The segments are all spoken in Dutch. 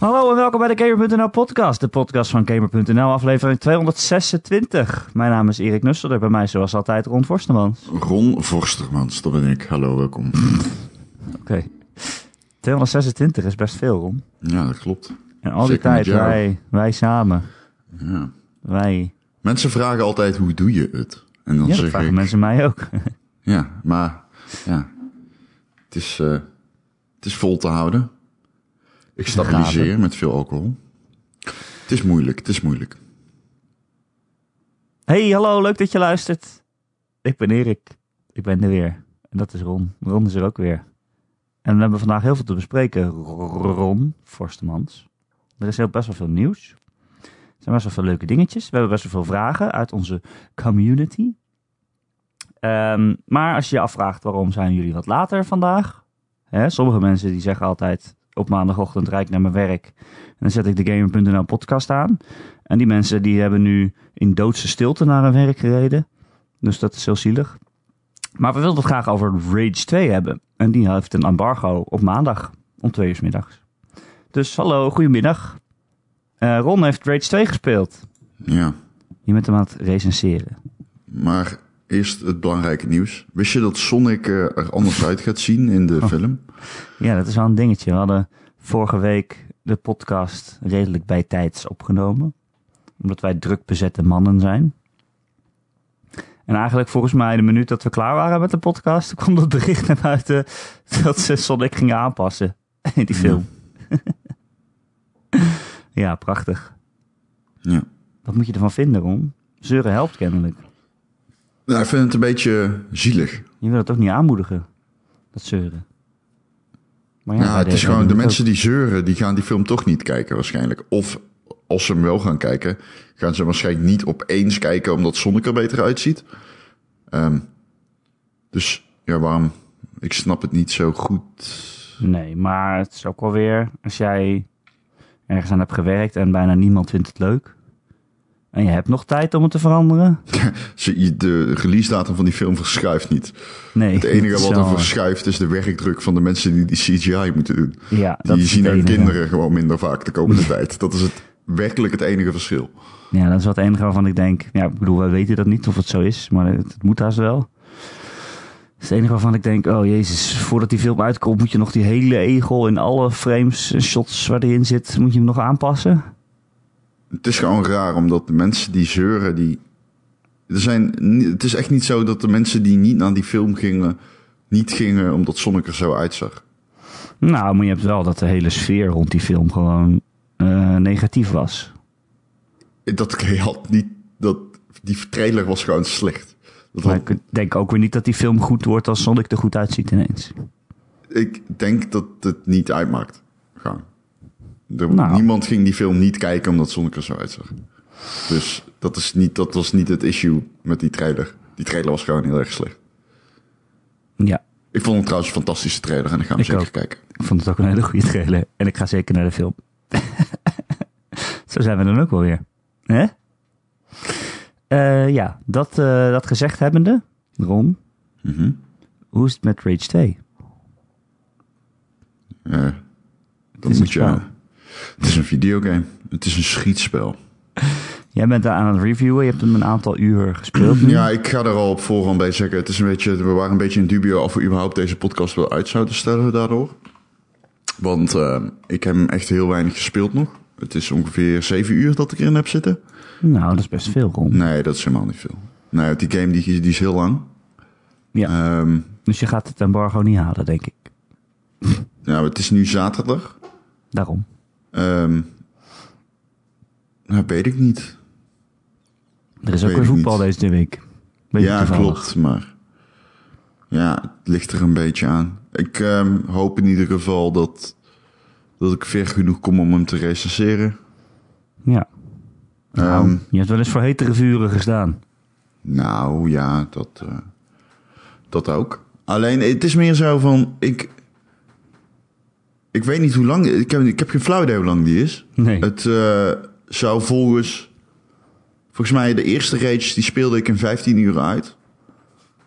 Hallo en welkom bij de Gamer.nl podcast, de podcast van Gamer.nl, aflevering 226. Mijn naam is Erik Nusselder, bij mij zoals altijd Ron Forstemans. Ron Vorstermans, dat ben ik. Hallo, welkom. Oké. 226 is best veel, Ron. Ja, dat klopt. En al die Zeker tijd, wij, wij samen, Ja. wij. Mensen vragen altijd, hoe doe je het? En dan Ja, zeg vragen ik, mensen mij ook. ja, maar ja, het is, eh, het is vol te houden. Ik stabiliseer met veel alcohol. Het is moeilijk, het is moeilijk. Hey, hallo, leuk dat je luistert. Ik ben Erik, ik ben er weer. En dat is Ron. Ron is er ook weer. En we hebben vandaag heel veel te bespreken, Ron Forstemans. Er is heel best wel veel nieuws. Er zijn best wel veel leuke dingetjes. We hebben best wel veel vragen uit onze community. Ehm, maar als je je afvraagt waarom zijn jullie wat later vandaag? Hè, sommige mensen die zeggen altijd op maandagochtend rijd ik naar mijn werk. En dan zet ik de Gamer.nl podcast aan. En die mensen die hebben nu in doodse stilte naar hun werk gereden. Dus dat is heel zielig. Maar we wilden het graag over Rage 2 hebben. En die heeft een embargo op maandag om twee uur 's middags. Dus hallo, goedemiddag. Eh Ron heeft Rage 2 gespeeld. Ja, Je bent hem aan het recenseren. maar eerst het belangrijke nieuws. Wist je dat Sonic eh, er anders uit gaat zien in de film? Ja, dat is wel een dingetje. We hadden vorige week de podcast redelijk bijtijds opgenomen. Omdat wij druk bezette mannen zijn. En eigenlijk volgens mij de minuut dat we klaar waren met de podcast... kwam dat bericht naar buiten dat ze Sonic gingen aanpassen in die film. Ja, prachtig. Ja. Wat moet je ervan vinden, Ron? Zeuren helpt kennelijk. Nou, ik vind het een beetje zielig. Je wil het ook niet aanmoedigen, dat zeuren. Maar Ja, wij het is gewoon, de mensen die zeuren, die gaan die film toch niet kijken waarschijnlijk. Of als ze hem wel gaan kijken, gaan ze waarschijnlijk niet opeens kijken omdat Sonic er beter uitziet. Ehm, dus ja, waarom? Ik snap het niet zo goed. Nee, maar het is ook wel weer... Als jij ergens aan hebt gewerkt en bijna niemand vindt het leuk... en je hebt nog tijd om het te veranderen... De release datum van die film verschuift niet. Nee. Het enige wat er verschuift is de werkdruk van de mensen die die CGI moeten doen. Ja, Die zien hun kinderen gewoon minder vaak de komende tijd. Dat is het, werkelijk het enige verschil. Ja, dat is wat het enige waarvan ik denk... Ja, ik bedoel, wij weten dat niet of het zo is, maar het, het moet haast wel. Dat is het enige waarvan ik denk, oh jezus, voordat die film uitkomt... moet je nog die hele egel in alle frames en shots waar die in zit... moet je hem nog aanpassen? Het is gewoon raar, omdat de mensen die zeuren, die. Er zijn, het is echt niet zo dat de mensen die niet naar die film gingen, niet gingen omdat Sonic er zo uitzag. Nou, maar je hebt wel dat de hele sfeer rond die film gewoon eh, negatief was. Dat had niet. Dat, die trailer was gewoon slecht. Dat Maar had- ik denk ook weer niet dat die film goed wordt als Sonic er goed uitziet ineens. ik denk dat het niet uitmaakt. Gewoon. Er- Nou. Niemand ging die film niet kijken omdat Sonic er zo uitzag. Dus dat, is niet, dat was niet het issue met die trailer. Die trailer was gewoon heel erg slecht. Ja, Ik vond het trouwens een fantastische trailer en ik ga hem Ik zeker ook. kijken. ik vond het ook een hele goede trailer. En ik ga zeker naar de film. Zo zijn we dan ook wel weer. Hè? Eh, ja, dat, eh, dat gezegd hebbende, Ron, Mhm. hoe is het met Rage 2? Eh, dan is een moet je. Het is een videogame. Het is een schietspel. Jij bent daar aan het reviewen, je hebt hem een aantal uur gespeeld. nu. Ja, ik ga er al op voorhand bij zeggen. Het is een beetje, we waren een beetje in dubio of we überhaupt deze podcast wel uit zouden stellen daardoor. Want eh, ik heb hem echt heel weinig gespeeld nog. Het is ongeveer zeven uur dat ik erin heb zitten. Nou, dat is best veel, Ron. Nee, dat is helemaal niet veel. Nee, die game die, die is heel lang. Ja, Ehm, dus je gaat het embargo niet halen, denk ik. nou, het is nu zaterdag. Daarom. Ehm nou, weet ik niet. Er is ook weer voetbal niet. deze week. Ja, toevallig. klopt, maar ja, het ligt er een beetje aan. Ik ehm, hoop in ieder geval dat, dat ik ver genoeg kom om hem te recenseren. Ja. Nou, Ehm, je hebt wel eens voor hetere vuren gestaan. nou ja, dat, eh, dat ook. Alleen, het is meer zo van, ik, ik weet niet hoe lang, ik heb, ik heb geen flauw idee hoe lang die is. Nee. Het eh, zou volgens, volgens mij de eerste Rage, die speelde ik in 15 uur uit.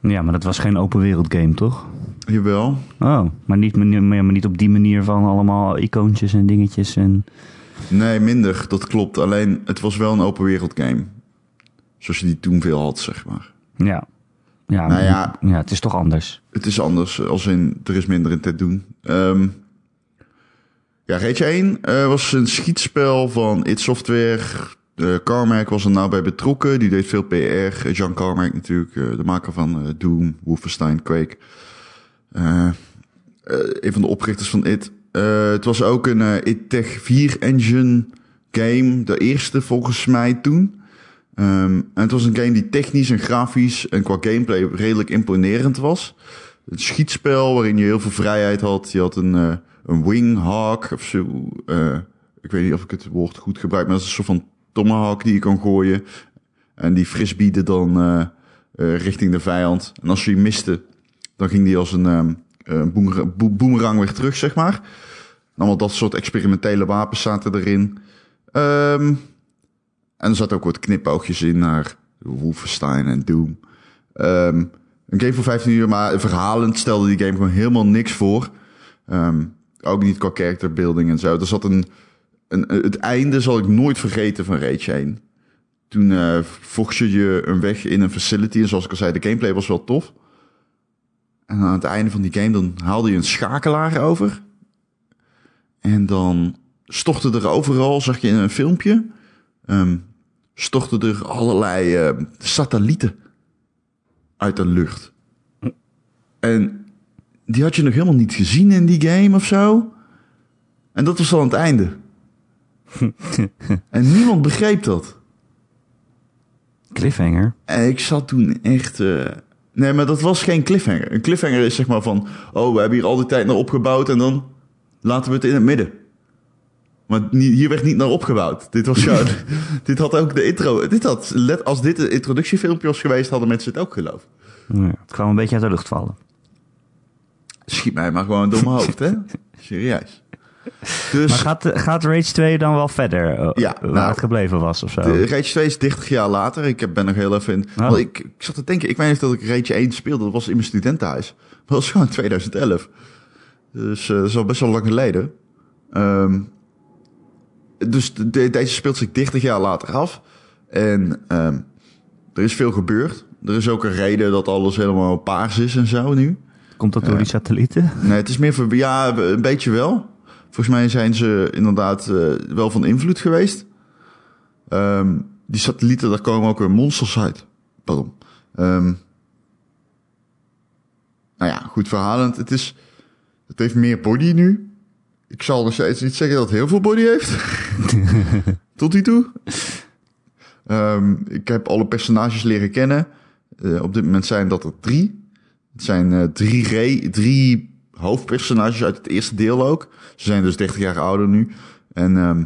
Ja, maar dat was geen open wereld game, toch? Jawel. Oh, maar niet, maar niet op die manier van allemaal icoontjes en dingetjes. En... Nee, minder. Dat klopt. Alleen, het was wel een open wereld game. Zoals je die toen veel had, zeg maar. Ja. Ja, Nou ja. ja, het is toch anders. Het is anders, als in, er is minder in te doen. Ehm, ja, Rage 1 eh, was een schietspel van id Software. Carmack was er nou bij betrokken. Die deed veel PR. Jean Carmack natuurlijk, eh, de maker van eh, Doom, Wolfenstein, Quake. Een van de oprichters van. Eh, het was ook een id Tech 4 engine game. De eerste volgens mij toen. Ehm, en het was een game die technisch en grafisch en qua gameplay redelijk imponerend was. Een schietspel waarin je heel veel vrijheid had. Je had een, een winghawk of zo. eh, ik weet niet of ik het woord goed gebruik, maar dat is een soort van tomahawk die je kan gooien. En die frisbieden dan eh, eh, richting de vijand. En als je die miste, dan ging die als een eh, boemerang, boe- boemerang weer terug, zeg maar. Allemaal dat soort experimentele wapens zaten erin. Ehm, en er zat ook wat knipoogjes in naar Wolfenstein en Doom. Ehm, een game voor 15 uur, maar verhalend stelde die game gewoon helemaal niks voor. Ook niet qua character building en zo. Er zat een, een, het einde zal ik nooit vergeten van Rage 1. Toen vocht je je een weg in een facility. En zoals ik al zei, de gameplay was wel tof. En aan het einde van die game, dan haalde je een schakelaar over. En dan stortte er overal, zag je in een filmpje, stortten er allerlei ehm, satellieten uit de lucht. En die had je nog helemaal niet gezien in die game of zo. En dat was al aan het einde. en niemand begreep dat. Cliffhanger. En ik zat toen echt. eh, Nee, maar dat was geen cliffhanger. Een cliffhanger is zeg maar van. Oh, we hebben hier al die tijd naar opgebouwd en dan laten we het in het midden. Maar hier werd niet naar opgebouwd. Dit was gewoon. dit had ook de intro. Dit had, let, als dit een introductiefilmpje was geweest, hadden mensen het ook geloofd. Ja, het kwam een beetje uit de lucht vallen. Schiet mij maar gewoon door mijn hoofd, hè? Serieus. Dus. Maar gaat, gaat Rage 2 dan wel verder? eh, Ja, waar nou, het gebleven was of zo? De Rage 2 is 30 jaar later. Ik heb- ben nog heel even in. Oh. Want ik, ik zat te denken, ik weet niet of dat ik Rage 1 speelde. Dat was in mijn studentenhuis. Maar dat was gewoon 2011. Dus eh, dat is al best wel lang geleden. Ehm, dus de- de- deze speelt zich 30 jaar later af. En ehm, er is veel gebeurd. Er is ook een reden dat alles helemaal paars is en zo nu. Komt dat door die satellieten? Nee, het is meer voor... Ja, een beetje wel. Volgens mij zijn ze inderdaad eh, wel van invloed geweest. Ehm, die satellieten, daar komen ook weer monsters uit. Pardon. Ehm, nou ja, goed verhalend. Het, is, het heeft meer body nu. Ik zal nog steeds niet zeggen dat het heel veel body heeft. Tot nu toe. Ehm, ik heb alle personages leren kennen. Eh, op dit moment zijn dat er drie. Het zijn eh, drie, re- drie hoofdpersonages uit het eerste deel ook. Ze zijn dus 30 jaar ouder nu. En ehm,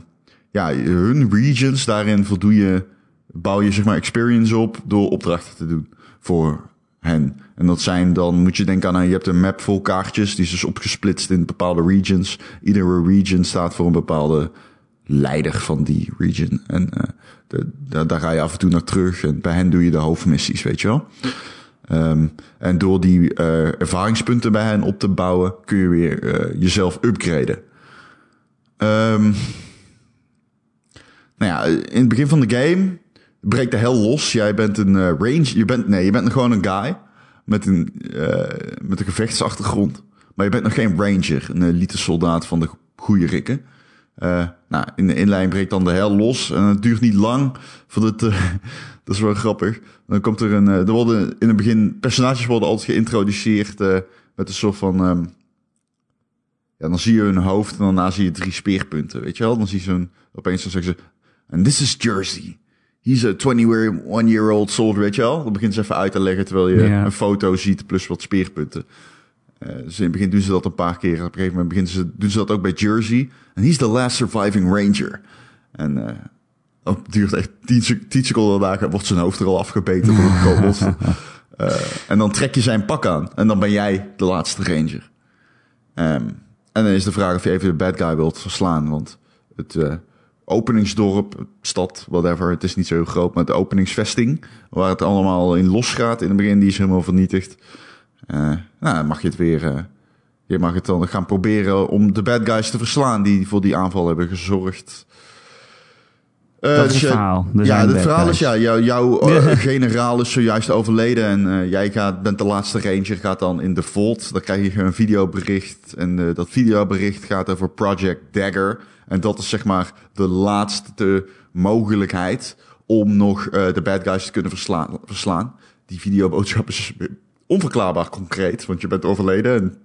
ja, hun regions, daarin voldoe je, bouw je zeg maar experience op door opdrachten te doen voor hen. En dat zijn dan, moet je denken aan, je hebt een map vol kaartjes, die is dus opgesplitst in bepaalde regions. Iedere region staat voor een bepaalde leider van die region. En eh, daar ga je af en toe naar terug. En bij hen doe je de hoofdmissies, weet je wel. Ehm, en door die eh, ervaringspunten bij hen op te bouwen, kun je weer eh, jezelf upgraden. Ehm, nou ja, in het begin van de game breekt de hel los. Jij bent een eh, range. Je bent, nee, je bent nog gewoon een guy met een, met een gevechtsachtergrond. Maar je bent nog geen ranger, een elite soldaat van de goede rikken. Eh, nou, in de inleiding breekt dan de hel los. En het duurt niet lang voordat het... eh, dat is wel grappig. Dan komt er een... eh, er worden in het begin... Personages worden altijd geïntroduceerd met een soort van... ehm, ja, dan zie je hun hoofd en daarna zie je drie speerpunten, weet je wel? Dan zie je zo'n... Opeens dan zeggen ze... And this is Jersey. He's a 21-year-old soldier, weet je wel? Dan begint ze even uit te leggen terwijl je een foto ziet plus wat speerpunten. Dus in het begin doen ze dat een paar keer. Op een gegeven moment beginnen ze, doen ze dat ook bij Jersey. En he's the last surviving ranger. En dat duurt echt 10 sec- 10 seconden daarna wordt zijn hoofd er al afgebeten door een kobold. Eh, en dan trek je zijn pak aan. En dan ben jij de laatste ranger. Ehm, en dan is de vraag of je even de bad guy wilt verslaan. Want het eh, openingsdorp, stad, whatever, het is niet zo heel groot. Maar de openingsvesting, waar het allemaal in losgaat in het begin, die is helemaal vernietigd. Eh, nou dan mag je het weer... eh, je mag het dan gaan proberen om de bad guys te verslaan... die voor die aanval hebben gezorgd. Eh, Dat is dus het verhaal. Er ja, het verhaal guys. is ja, jou- jouw generaal is zojuist overleden en jij gaat, bent de laatste ranger, gaat dan in de vault. Dan krijg je een videobericht en dat videobericht gaat over Project Dagger. En dat is zeg maar de laatste mogelijkheid om nog de bad guys te kunnen verslaan. verslaan. Die videoboodschap is onverklaarbaar concreet, want je bent overleden en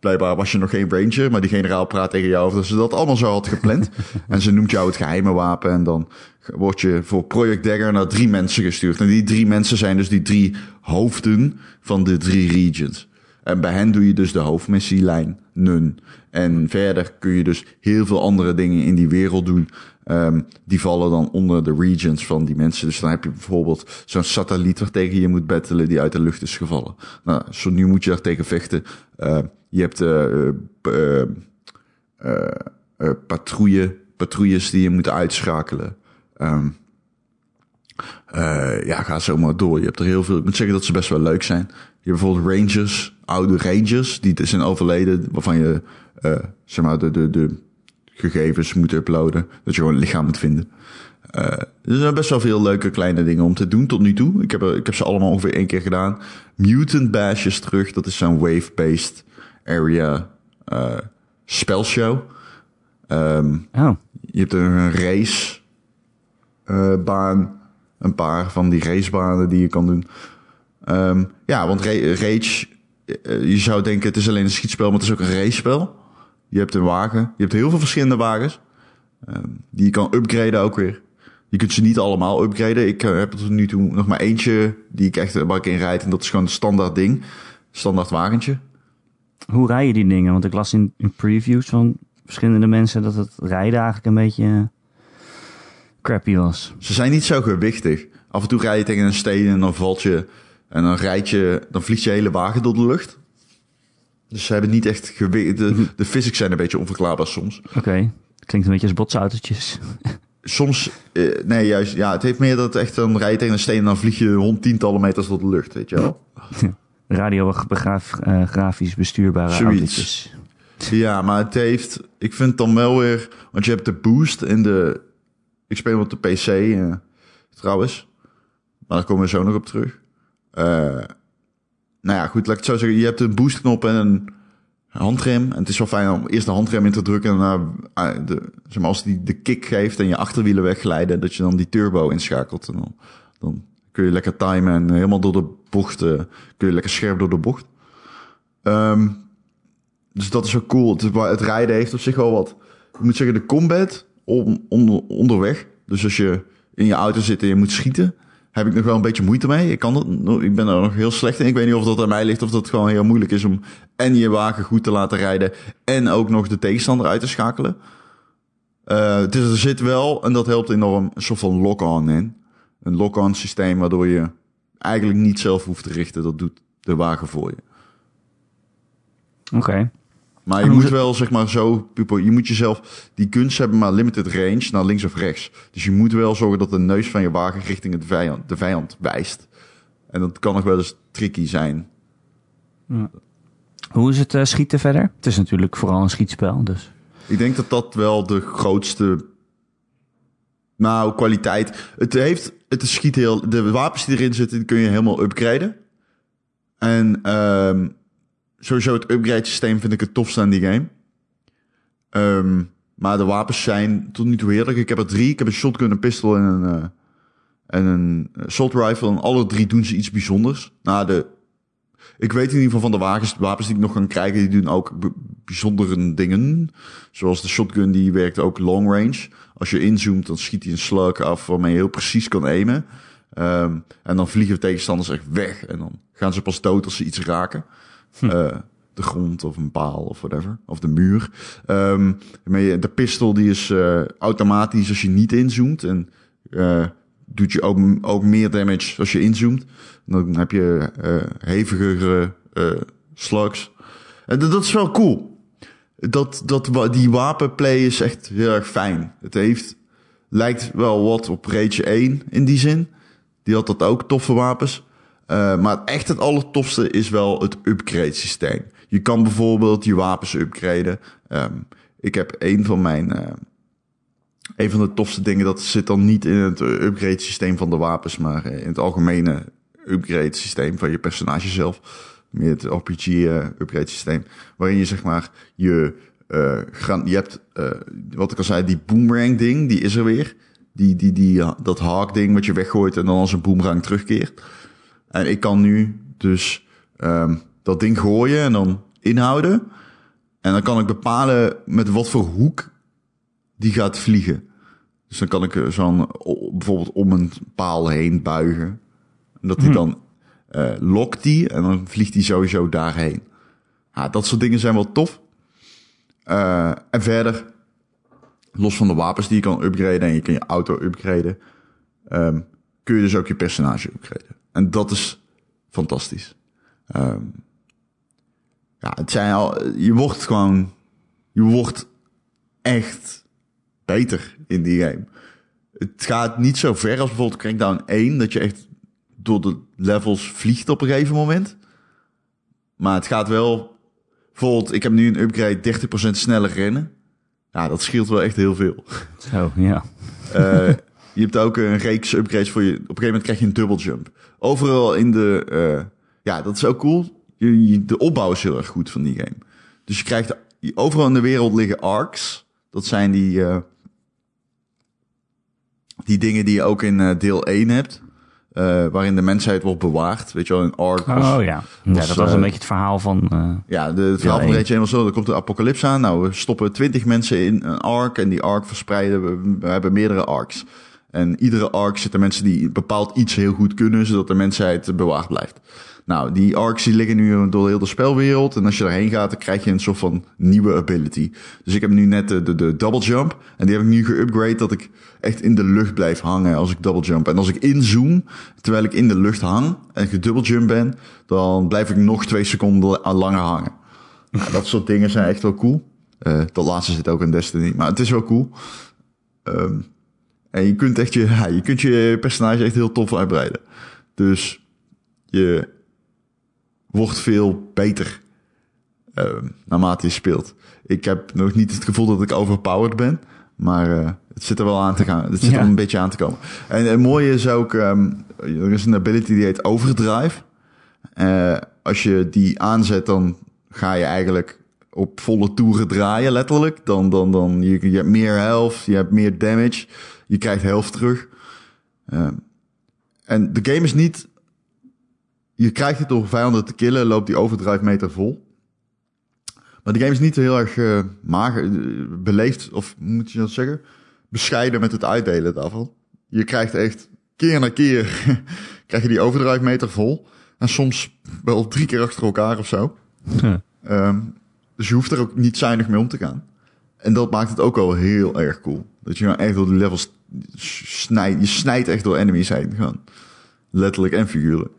Blijkbaar was je nog geen ranger, maar die generaal praat tegen jou of dat ze dat allemaal zo had gepland. en ze noemt jou het geheime wapen en dan word je voor Project Dagger naar drie mensen gestuurd. En die drie mensen zijn dus die drie hoofden van de drie regions. En bij hen doe je dus de hoofdmissielijn, nun. En verder kun je dus heel veel andere dingen in die wereld doen. Ehm, die vallen dan onder de regions van die mensen. Dus dan heb je bijvoorbeeld zo'n satelliet waar tegen je moet battelen die uit de lucht is gevallen. Nou, zo nu moet je daar tegen vechten. Eh, je hebt eh, patrouille, patrouilles die je moet uitschakelen. Eh, ja, ga zo maar door. Je hebt er heel veel. Ik moet zeggen dat ze best wel leuk zijn. Je hebt bijvoorbeeld rangers, oude rangers, die zijn overleden, waarvan je zeg maar de, de, de gegevens moet uploaden. Dat je gewoon een lichaam moet vinden. Eh, er zijn best wel veel leuke kleine dingen om te doen tot nu toe. Ik heb, ik heb ze allemaal ongeveer één keer gedaan. Mutant Bash is terug. Dat is zo'n wave-based area eh spelshow. Ehm, Oh, je hebt een race eh, baan. Een paar van die racebanen die je kan doen. Ehm, ja, want Ra- Rage, je zou denken het is alleen een schietspel, maar het is ook een racespel. Je hebt een wagen. Je hebt heel veel verschillende wagens. ehm, die je kan upgraden ook weer. Je kunt ze niet allemaal upgraden. Ik eh, heb er tot nu toe nog maar eentje die ik echt eh, waar ik in rijd. En dat is gewoon een standaard ding. Standaard wagentje. hoe rij je die dingen? Want ik las in, in previews van verschillende mensen dat het rijden eigenlijk een beetje eh, crappy was. Ze zijn niet zo gewichtig. Af en toe rij je tegen een steen en dan valt je. En dan rijd je, dan vliegt je hele wagen door de lucht. Dus ze hebben niet echt gewicht. De, de physics zijn een beetje onverklaarbaar soms. Oké, klinkt een beetje als botsautootjes. Soms, eh, nee, juist, ja, het heeft meer dat echt, dan rij je tegen een steen en dan vlieg je hond tientallen meters door de lucht, weet je wel. Radiografisch bestuurbare Zoiets. autootjes. Ja, maar het heeft, ik vind dan wel weer, want je hebt de boost in de, ik speel op de PC eh, trouwens, maar daar komen we zo nog op terug. Eh, nou ja, goed, laat zo zeggen. Je hebt een boostknop en een handrem. En het is wel fijn om eerst de handrem in te drukken en daarna, eh, zeg maar, als die de kick geeft en je achterwielen wegglijden, dat je dan die turbo inschakelt. En dan, dan kun je lekker timen en helemaal door de bocht, eh, kun je lekker scherp door de bocht. Ehm, dus dat is wel cool. Het, het rijden heeft op zich wel wat. Ik moet zeggen, de combat onder, onderweg. Dus als je in je auto zit en je moet schieten, heb ik nog wel een beetje moeite mee. Ik, kan dat, ik ben er nog heel slecht in. Ik weet niet of dat aan mij ligt of dat gewoon heel moeilijk is om en je wagen goed te laten rijden en ook nog de tegenstander uit te schakelen. Eh, het is, er zit wel, en dat helpt enorm, een soort van lock-on in. Een lock-on systeem waardoor je eigenlijk niet zelf hoeft te richten. Dat doet de wagen voor je. Oké, Maar je moet wel, zeg maar, zo... Je moet jezelf... Die guns hebben maar limited range naar links of rechts. Dus je moet wel zorgen dat de neus van je wagen richting het vijand, de vijand wijst. En dat kan nog wel eens tricky zijn. hoe is het eh, schieten verder? Het is natuurlijk vooral een schietspel, dus... Ik denk dat dat wel de grootste... Nou, kwaliteit... Het heeft... Het schiet heel... De wapens die erin zitten, die kun je helemaal upgraden. En ehm sowieso het upgrade systeem vind ik het tofste aan die game. Ehm, maar de wapens zijn tot nu toe heerlijk. Ik heb er drie. Ik heb een shotgun, een pistool en een, eh, en een assault rifle. En alle drie doen ze iets bijzonders. Nou, de, ik weet in ieder geval van de wagens, de wapens die ik nog kan krijgen, die doen ook bijzondere dingen. Zoals de shotgun, die werkt ook long range. Als je inzoomt, dan schiet hij een slug af waarmee je heel precies kan aimen. Ehm, en dan vliegen de tegenstanders echt weg. En dan gaan ze pas dood als ze iets raken. Eh, de grond of een paal of whatever. Of de muur. Ehm, de pistool die is eh, automatisch als je niet inzoomt. En eh, doet je ook, ook meer damage als je inzoomt. Dan heb je hevigere slugs. En dat, dat is wel cool. Dat, dat, die wapenplay is echt heel erg fijn. Het heeft, lijkt wel wat op Rage 1 in die zin. Die had dat ook, toffe wapens. Eh, maar echt het allertofste is wel het upgrade systeem. Je kan bijvoorbeeld je wapens upgraden. Ehm, ik heb een van mijn... eh, een van de tofste dingen, dat zit dan niet in het upgrade systeem van de wapens, maar in het algemene upgrade systeem van je personage zelf. Meer het RPG eh, upgrade systeem. Waarin je zeg maar je, je hebt, wat ik al zei, die boomerang ding, die is er weer. Die, die, die, dat haak ding wat je weggooit en dan als een boomerang terugkeert. En ik kan nu dus ehm, dat ding gooien en dan inhouden. En dan kan ik bepalen met wat voor hoek die gaat vliegen. Dus dan kan ik eh, zo'n bijvoorbeeld om een paal heen buigen. En dat die dan eh, lokt die en dan vliegt die sowieso daarheen. Ja, dat soort dingen zijn wel tof. Eh, en verder, los van de wapens die je kan upgraden en je kan je auto upgraden, ehm, kun je dus ook je personage upgraden. En dat is fantastisch. Ehm, ja, het zijn al, je wordt gewoon, je wordt echt beter in die game. Het gaat niet zo ver als bijvoorbeeld Crackdown 1, dat je echt door de levels vliegt op een gegeven moment. Maar het gaat wel, bijvoorbeeld, ik heb nu een upgrade 30% sneller rennen. Ja, dat scheelt wel echt heel veel. Zo, ja. Eh, je hebt ook een reeks upgrades voor je. Op een gegeven moment krijg je een double jump. Overal in de. eh, ja, dat is ook cool. Je, je- de opbouw is heel erg goed van die game. Dus je krijgt. Overal in de wereld liggen arcs. Dat zijn die. eh, die dingen die je ook in eh, deel 1 hebt. waarin de mensheid wordt bewaard. Weet je wel, een arc. was- Oh ja. Ja, dat was een beetje het verhaal van... eh, ja, de, het verhaal van. Rage 1 was zo. Er komt een apocalypse aan. Nou, we stoppen 20 mensen in een arc. En die arc verspreiden we. We hebben meerdere arcs. En iedere arc zitten mensen die bepaald iets heel goed kunnen. Zodat de mensheid bewaard blijft. Nou, die arcs die liggen nu door heel de spelwereld. En als je daarheen gaat, dan krijg je een soort van nieuwe ability. Dus ik heb nu net de, de, double jump. En die heb ik nu geupgrade dat ik echt in de lucht blijf hangen als ik double jump. En als ik inzoom, terwijl ik in de lucht hang en gedouble jump ben, dan blijf ik nog twee seconden la- langer hangen. Nou, dat soort dingen zijn echt wel cool. Eh dat laatste zit ook in Destiny, maar het is wel cool. Ehm, en je kunt echt je, ja, je kunt je personage echt heel tof uitbreiden. Dus je wordt veel beter ehm, naarmate je speelt. Ik heb nog niet het gevoel dat ik overpowered ben, maar eh, het zit er wel aan te gaan. Het zit Ja. er een beetje aan te komen. En het mooie is ook, ehm, er is een ability die heet overdrive. Eh, als je die aanzet, dan ga je eigenlijk op volle toeren draaien, letterlijk. Dan, dan, dan, je, je hebt meer health, je hebt meer damage, je krijgt health terug. Ehm, en de game is niet... Je krijgt het door vijanden te killen, loopt die overdrive meter vol. Maar de game is niet heel erg eh, mager, eh, beleefd, of moet je dat zeggen? Bescheiden met het uitdelen daarvan. Je krijgt echt keer na keer krijg je die overdrive meter vol. En soms wel drie keer achter elkaar of zo. Ehm, dus je hoeft er ook niet zuinig mee om te gaan. En dat maakt het ook wel heel erg cool. Dat je nou echt door die levels snijdt. Je snijdt echt door enemies heen. Gewoon. Letterlijk en figuurlijk.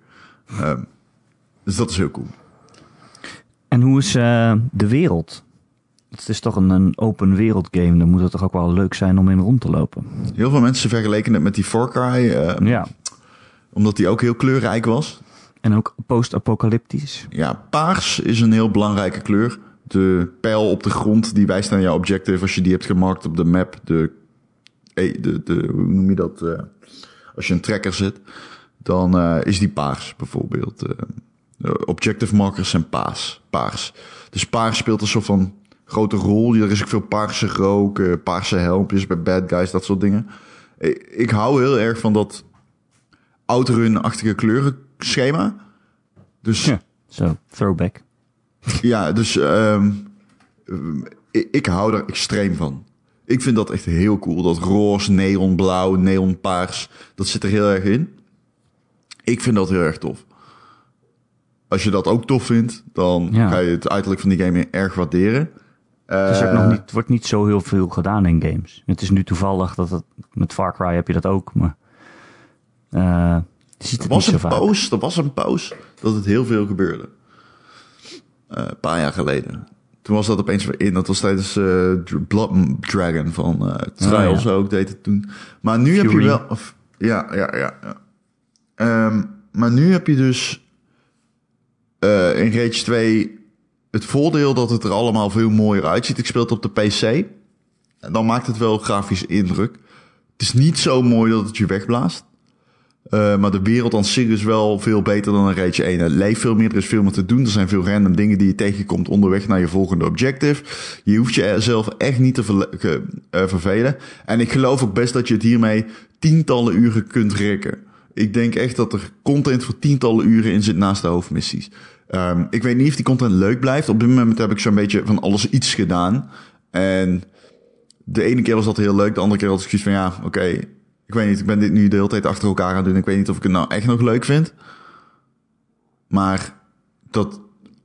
Ehm, dus dat is heel cool. En hoe is eh, de wereld? Het is toch een, een open wereld game. Dan moet het toch ook wel leuk zijn om in rond te lopen. Heel veel mensen vergeleken het met die Far Cry. ehm, Ja. Omdat die ook heel kleurrijk was. En ook post-apocalyptisch. Ja, paars is een heel belangrijke kleur. De pijl op de grond die wijst naar jouw objective als je die hebt gemarkt op de map. De, eh, de, de hoe noem je dat? eh, als je een tracker zit, dan eh, is die paars bijvoorbeeld. De objective markers zijn paars. paars. Dus paars speelt een soort van grote rol. Er is ook veel paarse rook, paarse helmpjes bij bad guys, dat soort dingen. Ik, ik hou heel erg van dat outrun-achtige kleurenschema. Dus Ja. Zo, throwback. Ja, dus ehm, ehm, ik, ik hou er extreem van. Ik vind dat echt heel cool. Dat roze, neonblauw, neonpaars, dat zit er heel erg in. Ik vind dat heel erg tof. Als je dat ook tof vindt, dan Ja. ga je het uiterlijk van die game erg waarderen. Het, is ook Eh, nog niet, wordt niet zo heel veel gedaan in games. Het is nu toevallig dat het... Met Far Cry heb je dat ook, maar... eh je ziet Er was niet een vaak. pauze, er was een pauze dat het heel veel gebeurde. Eh, een paar jaar geleden. Toen was dat opeens weer in. Dat was tijdens Dr- Blood Dragon van eh Trials Oh, ja. ook, deed het toen. Maar nu heb je wel... Of, ja, ja, ja. ja. Ehm, maar nu heb je dus in Rage 2 het voordeel dat het er allemaal veel mooier uitziet. Ik speel het op de PC. En dan maakt het wel grafisch indruk. Het is niet zo mooi dat het je wegblaast. Uh, maar de wereld aan zich is wel veel beter dan een Rage 1. Het leeft veel meer, er is veel meer te doen. Er zijn veel random dingen die je tegenkomt onderweg naar je volgende objective. Je hoeft jezelf echt niet te uh, vervelen. En ik geloof ook best dat je het hiermee tientallen uren kunt rekken. Ik denk echt dat er content voor tientallen uren in zit naast de hoofdmissies. Um, ik weet niet of die content leuk blijft. Op dit moment heb ik zo'n beetje van alles iets gedaan. En de ene keer was dat heel leuk, de andere keer had ik zoiets van ja, oké, ik weet niet, ik ben dit nu de hele tijd achter elkaar aan doen. Ik weet niet of ik het nou echt nog leuk vind. Maar dat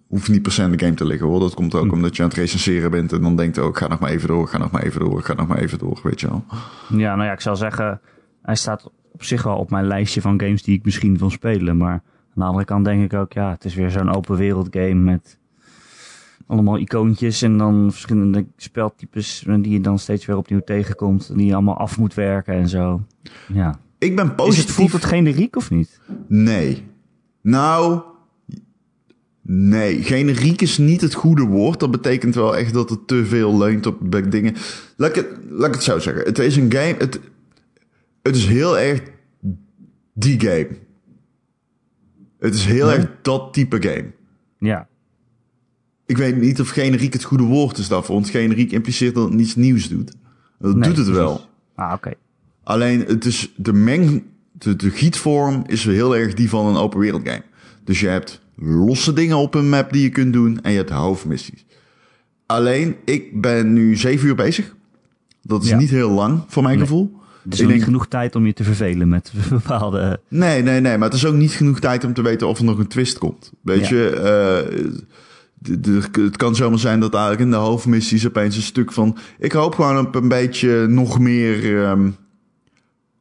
hoeft niet per se in de game te liggen hoor. Dat komt ook hm. omdat je aan het recenseren bent en dan denkt ook, ga nog maar even door, ga nog maar even door, ga nog maar even door, weet je wel. Ja, nou ja, ik zal zeggen, hij staat op zich wel op mijn lijstje van games die ik misschien wil spelen. Maar aan de andere kant denk ik ook, ja, het is weer zo'n open wereld game met allemaal icoontjes en dan verschillende speltypes die je dan steeds weer opnieuw tegenkomt. Die je allemaal af moet werken en zo. Ja. Ik ben positief. Het, voelt het generiek of niet? Nee. Nou, nee. Generiek is niet het goede woord. Dat betekent wel echt dat het te veel leunt op dingen. Laat ik het, laat ik het zo zeggen. Het is een game. Het, het is heel erg die game. Het is heel erg dat type game. Ja ik weet niet of generiek het goede woord is daarvoor. Want generiek impliceert dat het niets nieuws doet. Dat doet het wel. Ah, oké. Alleen het is de meng, de, de gietvorm is heel erg die van een open wereld game. Dus je hebt losse dingen op een map die je kunt doen en je hebt hoofdmissies. Alleen, ik ben nu zeven uur bezig. Dat is niet heel lang, voor mijn gevoel. Het is ik niet genoeg tijd om je te vervelen met bepaalde... Nee, nee, nee. Maar het is ook niet genoeg tijd om te weten of er nog een twist komt. Weet je... Uh, het kan zomaar zijn dat eigenlijk in de hoofdmissies opeens een stuk van... Ik hoop gewoon op een beetje nog meer um,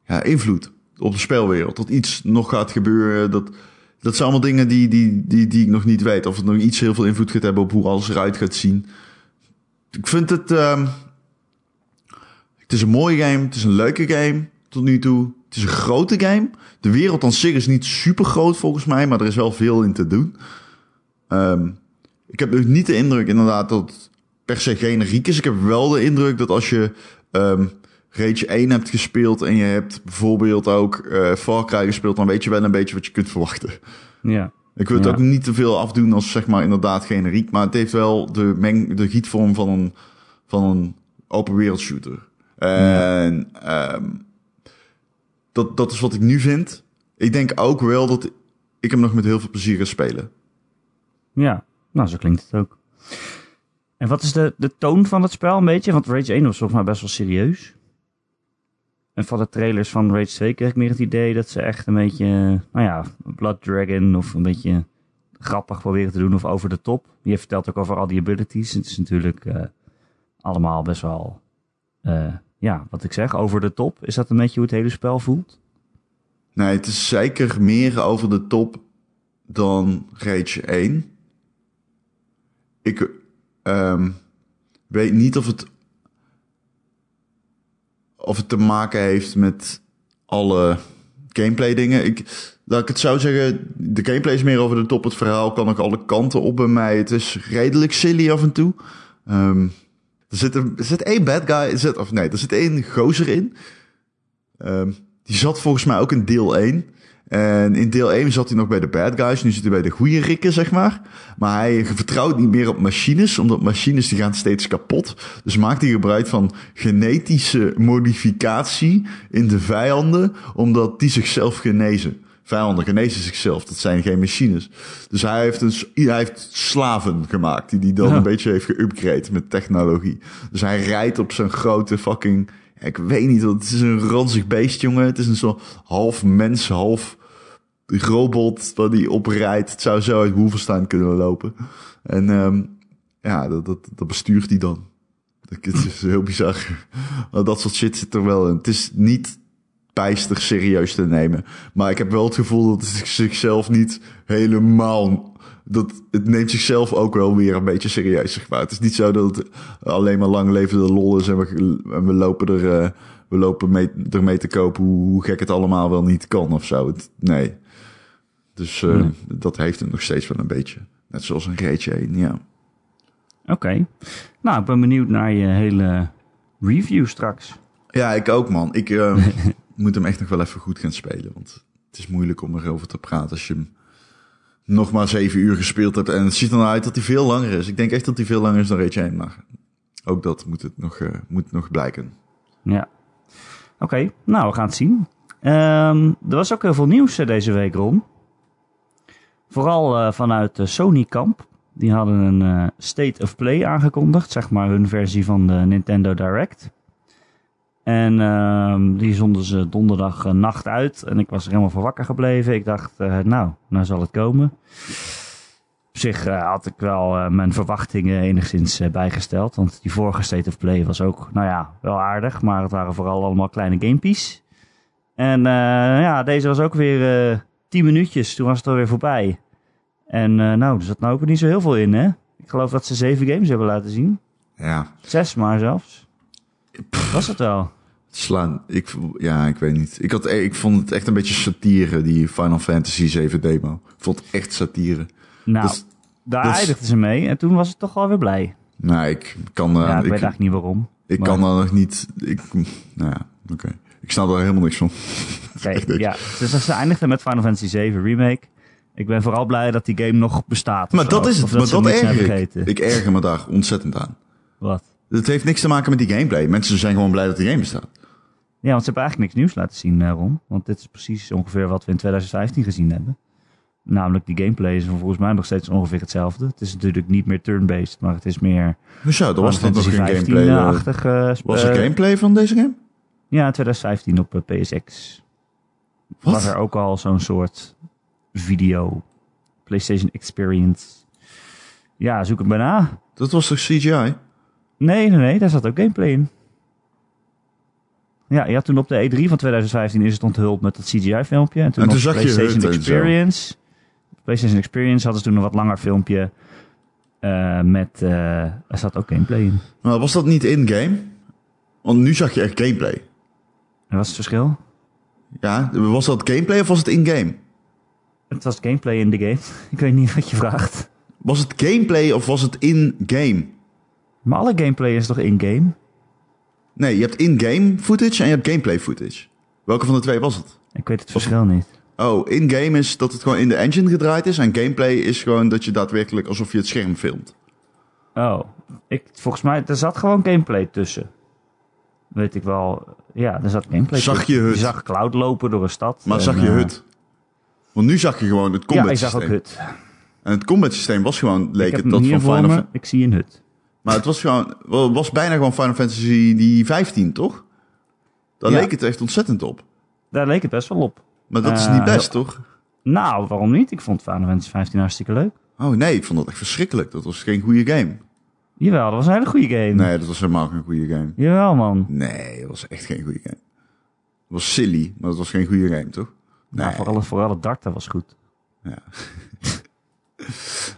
ja, invloed op de spelwereld. Dat iets nog gaat gebeuren. Dat, dat zijn allemaal dingen die, die, die, die ik nog niet weet. Of het nog iets heel veel invloed gaat hebben op hoe alles eruit gaat zien. Ik vind het... Um, het is een mooie game. Het is een leuke game tot nu toe. Het is een grote game. De wereld aan zich is niet super groot volgens mij. Maar er is wel veel in te doen. Um, ik heb nog niet de indruk inderdaad dat het per se generiek is. Ik heb wel de indruk dat als je um, Rage 1 hebt gespeeld en je hebt bijvoorbeeld ook uh, Far Cry gespeeld, dan weet je wel een beetje wat je kunt verwachten. Ja. Ik wil het ook niet te veel afdoen als zeg maar inderdaad generiek, maar het heeft wel de, meng, de gietvorm van een, van een open wereld shooter. En ja. um, dat, dat is wat ik nu vind. Ik denk ook wel dat ik hem nog met heel veel plezier ga spelen. Ja, nou, zo klinkt het ook. En wat is de, de toon van het spel een beetje? Want Rage 1 was volgens mij best wel serieus. En van de trailers van Rage 2 kreeg ik meer het idee dat ze echt een beetje, nou ja, Blood Dragon of een beetje grappig proberen te doen of over de top. Je vertelt ook over al die abilities. Het is natuurlijk uh, allemaal best wel, uh, ja, wat ik zeg, over de top. Is dat een beetje hoe het hele spel voelt? Nee, het is zeker meer over de top dan Rage 1 ik um, weet niet of het, of het te maken heeft met alle gameplay dingen. Ik, laat ik het zo zeggen, de gameplay is meer over de top. Het verhaal kan ook alle kanten op bij mij. Het is redelijk silly af en toe. Um, er, zit een, er zit één bad guy, er zit, of nee, er zit één gozer in. Um, die zat volgens mij ook in deel 1. En in deel 1 zat hij nog bij de bad guys. Nu zit hij bij de goede rikken, zeg maar. Maar hij vertrouwt niet meer op machines. Omdat machines die gaan steeds kapot. Dus maakt hij gebruik van genetische modificatie in de vijanden. Omdat die zichzelf genezen. Vijanden genezen zichzelf. Dat zijn geen machines. Dus hij heeft, een, hij heeft slaven gemaakt. Die hij dan een beetje heeft geupgrade met technologie. Dus hij rijdt op zijn grote fucking... Ik weet niet, het is een ranzig beest, jongen. Het is een soort half mens, half robot waar die oprijdt. Het zou zo uit Wolfenstein kunnen lopen. En um, ja, dat, dat, dat bestuurt hij dan. Het is heel bizar. Dat soort shit zit er wel in. Het is niet bijster serieus te nemen. Maar ik heb wel het gevoel dat het zichzelf niet helemaal... Dat, het neemt zichzelf ook wel weer een beetje serieus, zeg maar. Het is niet zo dat het alleen maar lang leven de lol is en we, en we lopen er... Uh, we lopen mee, ermee te kopen hoe, gek het allemaal wel niet kan of zo. Nee. Dus eh, Nee. dat heeft het nog steeds wel een beetje. Net zoals een Rage 1, ja. Oké. Nou, ik ben benieuwd naar je hele review straks. Ja, ik ook, man. Ik eh, moet hem echt nog wel even goed gaan spelen. Want het is moeilijk om erover te praten als je hem nog maar zeven uur gespeeld hebt. En het ziet er nou uit dat hij veel langer is. Ik denk echt dat hij veel langer is dan Rage 1. Maar ook dat moet, het nog, eh, moet nog blijken. Ja. Oké, nou, we gaan het zien. Ehm, er was ook heel veel nieuws eh, deze week, Ron. Vooral eh, vanuit de Sony-kamp. Die hadden een eh, State of Play aangekondigd, zeg maar hun versie van de Nintendo Direct. En ehm, die zonden ze donderdag eh, nacht uit. En ik was er helemaal voor wakker gebleven. Ik dacht, eh, nou, nou zal het komen. Op zich eh, had ik wel eh, mijn verwachtingen enigszins eh, bijgesteld. Want die vorige State of Play was ook, nou ja, wel aardig. Maar het waren vooral allemaal kleine gamepies. En eh, ja, deze was ook weer eh 10 minuutjes. Toen was het alweer voorbij. En eh, nou, er zat nou ook niet zo heel veel in, hè? Ik geloof dat ze zeven games hebben laten zien. Ja, Zes maar zelfs. Was het wel? slaan. Ik, ja, ik weet niet. Ik, had, ik vond het echt een beetje satire, die Final Fantasy 7 demo. Ik vond het echt satire. Nou, Dus- daar dus- eindigden ze mee. En toen was het toch alweer blij. Nou, ik kan, uh, ja, ik, ik, weet eigenlijk niet waarom. ik maar- kan daar nog niet. Ik, nou ja, oké. Ik snap er helemaal niks van. Echt niks. ja. Dus ze eindigden met Final Fantasy 7 Remake. Ik ben vooral blij dat die game nog bestaat. Maar dat is het. Of Maar dat erger ik. erger me daar ontzettend aan. Wat? Het heeft niks te maken met die gameplay. Mensen zijn gewoon blij dat die game bestaat. Ja, want ze hebben eigenlijk niks nieuws laten zien, eh, Ron. Want dit is precies ongeveer wat we in 2015 gezien hebben. Namelijk die gameplay is volgens mij nog steeds ongeveer hetzelfde. Het is natuurlijk niet meer turn-based, maar het is meer Hoezo? Er was Final toch nog geen gameplay? eh, 15-achtig. eh, was er gameplay van deze game? Ja, in 2015 op eh, PSX. Wat? Was er ook al zo'n soort video, PlayStation Experience. Ja, zoek het maar na. Dat was toch CGI? Nee, nee, nee, daar zat ook gameplay in. Ja, je had toen op de E3 van 2015 is het onthuld met dat CGI-filmpje. En toen, En toen zag PlayStation. Experience. PlayStation Experience hadden ze toen een wat langer filmpje. eh, met, eh, er zat ook gameplay in. Maar was dat niet in-game? Want nu zag je echt gameplay. En wat is het verschil? Ja, was dat gameplay of was het in-game? Het was gameplay in de game. Ik weet niet wat je vraagt. Was het gameplay of was het in-game? Maar alle gameplay is toch in-game? Nee, je hebt in-game footage en je hebt gameplay footage. Welke van de twee was het? Ik weet het verschil niet. Oh, in-game is dat het gewoon in de engine gedraaid is. En gameplay is gewoon dat je daadwerkelijk alsof je het scherm filmt. Oh, ik, volgens mij, er zat gewoon gameplay tussen. Weet ik wel. Ja, er zat gameplay Zag je? Je zag Cloud lopen door een stad. Maar en, zag je eh, HUD? Want nu zag je gewoon het combat Ja, ik zag systeem. ook hut. En het combat systeem was gewoon, leek het dat van Final. Fantasy. Ik zie een hut. Maar het was gewoon, was bijna gewoon Final Fantasy die 15, toch? Daar Ja. leek het echt ontzettend op. Daar leek het best wel op. Maar dat is Eh, niet best, toch? Nou, waarom niet? Ik vond Final Fantasy 15 hartstikke leuk. Oh nee, ik vond dat echt verschrikkelijk. Dat was geen goede game. Jawel, dat was een hele goede game. Nee, dat was helemaal geen goede game. Jawel, man. Nee, dat was echt geen goede game. Het was silly, maar dat was geen goede game, toch? Nee, Nou, vooral, vooral het darten was goed.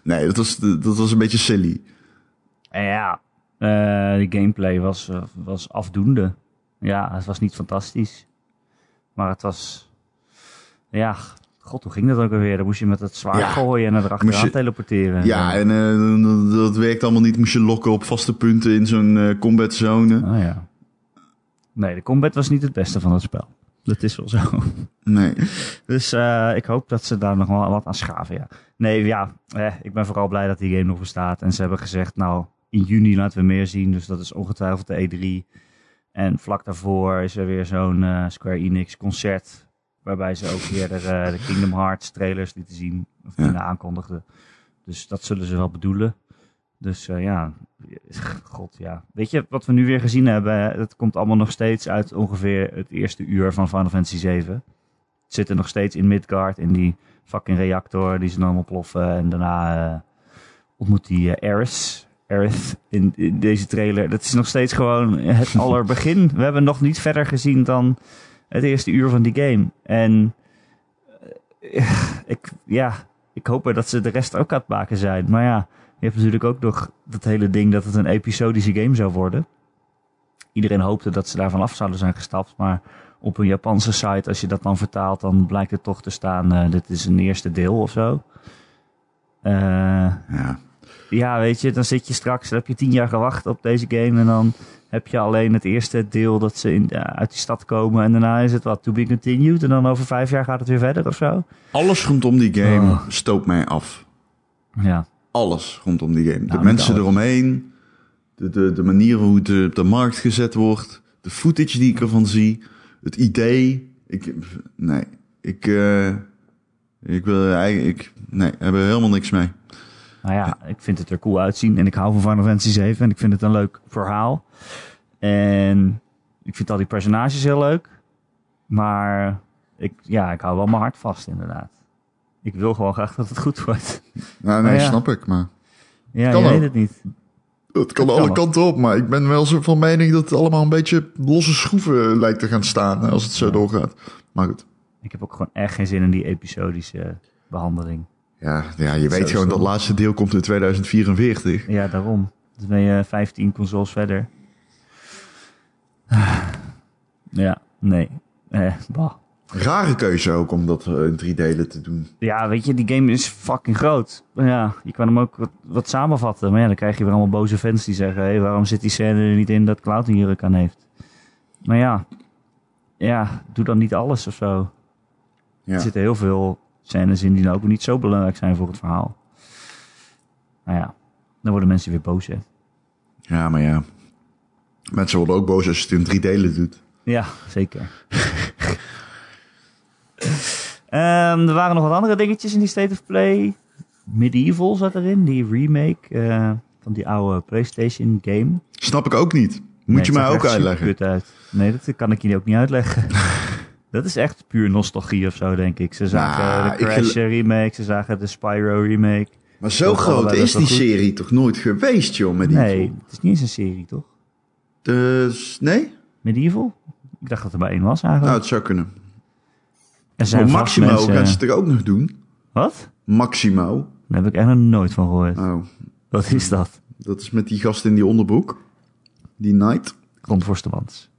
nee dat, was, dat was een beetje silly. En ja, eh de gameplay was, eh, was afdoende. Ja, het was niet fantastisch. Maar het was... Ja, god, hoe ging dat ook alweer? Dan moest je met het zwaard Ja. gooien en er achteraan Moest je- teleporteren. Ja, en eh, dat- werkt allemaal niet. Moest je lokken op vaste punten in zo'n eh, combat zone. Oh ja. Nee, de combat was niet het beste van het spel. Dat is wel zo. Nee. Dus eh, ik hoop dat ze daar nog wel wat aan schaven, ja. Nee, ja, eh, ik ben vooral blij dat die game nog bestaat. En ze hebben gezegd, nou, in juni laten we meer zien. Dus dat is ongetwijfeld de E3. En vlak daarvoor is er weer zo'n Square Enix concert. Waarbij ze ook weer de, eh, de Kingdom Hearts trailers lieten zien. Of Ja. aankondigden. Dus dat zullen ze wel bedoelen. Dus eh, ja, god ja. Weet je, wat we nu weer gezien hebben, het komt allemaal nog steeds uit ongeveer het eerste uur van Final Fantasy 7. Het zit er nog steeds in Midgard, in die fucking reactor die ze dan oploffen. En daarna eh, ontmoet die eh, Aerith, Aerith in, in deze trailer. Dat is nog steeds gewoon het allerbegin. We hebben nog niet verder gezien dan het eerste uur van die game. En eh, ik, ja, ik hoop er dat ze de rest ook aan het maken zijn. Maar ja, je hebt natuurlijk ook nog dat hele ding dat het een episodische game zou worden. Iedereen hoopte dat ze daarvan af zouden zijn gestapt. Maar op een Japanse site, als je dat dan vertaalt, dan blijkt het toch te staan, eh, dit is een eerste deel of zo. Eh, Ja. ja, weet je, dan zit je straks, dan heb je tien jaar gewacht op deze game en dan heb je alleen het eerste deel dat ze in, ja, uit die stad komen en daarna is het wat, to be continued en dan over vijf jaar gaat het weer verder of zo. Alles rondom die game Oh. stoopt mij af. Ja, Alles rondom die game. De Nou, mensen alles. eromheen, de, de, de manier hoe het eh, op de markt gezet wordt, de footage die ik ervan zie, het idee. Ik, nee, ik, eh, ik wil eigenlijk, ik, nee, heb er helemaal niks mee. Nou ja, ik vind het er cool uitzien en ik hou van Final Fantasy 7 en ik vind het een leuk verhaal. En ik vind al die personages heel leuk, maar ik, ja, ik hou wel mijn hart vast inderdaad. Ik wil gewoon graag dat het goed wordt. Nou, nee, Oh, ja. snap ik, maar Ja, ook. weet het niet. het kan kan alle kanten op. Maar ik ben wel zo van mening dat het allemaal een beetje losse schroeven lijkt te gaan staan als het zo doorgaat. Maar goed. Ik heb ook gewoon echt geen zin in die episodische behandeling. Ja, ja je weet Zo gewoon dat laatste deel komt in 2044. Ja, daarom. Dus ben je 15 consoles verder. Ja, nee. Eh, bah. Rare keuze ook om dat eh, in drie delen te doen. Ja, weet je, die game is fucking groot. Ja, je kan hem ook wat, wat samenvatten. Maar ja, dan krijg je weer allemaal boze fans die zeggen... Hé, waarom zit die scène er niet in dat Cloud een jurk aan heeft? Maar ja, ja, doe dan niet alles of zo. Ja. Er zitten heel veel scènes in die nou ook niet zo belangrijk zijn voor het verhaal. Nou ja, dan worden mensen weer boos, hè. ja, maar ja. Mensen worden ook boos als je het in drie delen doet. Ja, zeker. Ehm, er waren nog wat andere dingetjes in die State of Play. Medieval zat erin, die remake eh, van die oude PlayStation game. Snap ik ook niet. Moet Nee, je mij ook uitleggen. uit. Nee, dat kan ik je ook niet uitleggen. dat is echt puur nostalgie of zo, denk ik. Ze zagen Nou, de Crash remake, ze zagen de Spyro remake. Maar zo Dat groot is die goed. serie toch nooit geweest, joh, met die Nee, het is niet eens een serie, toch? Dus, nee? Medieval? Ik dacht dat er maar één was eigenlijk. Nou, het zou kunnen. er zijn Maar Maximo mensen- gaan ze het er ook nog doen. Wat? Maximo. Daar heb ik echt nog nooit van gehoord. Oh, Wat is dat? dat is met die gast in die onderbroek. Die Knight. Ron Forstemans.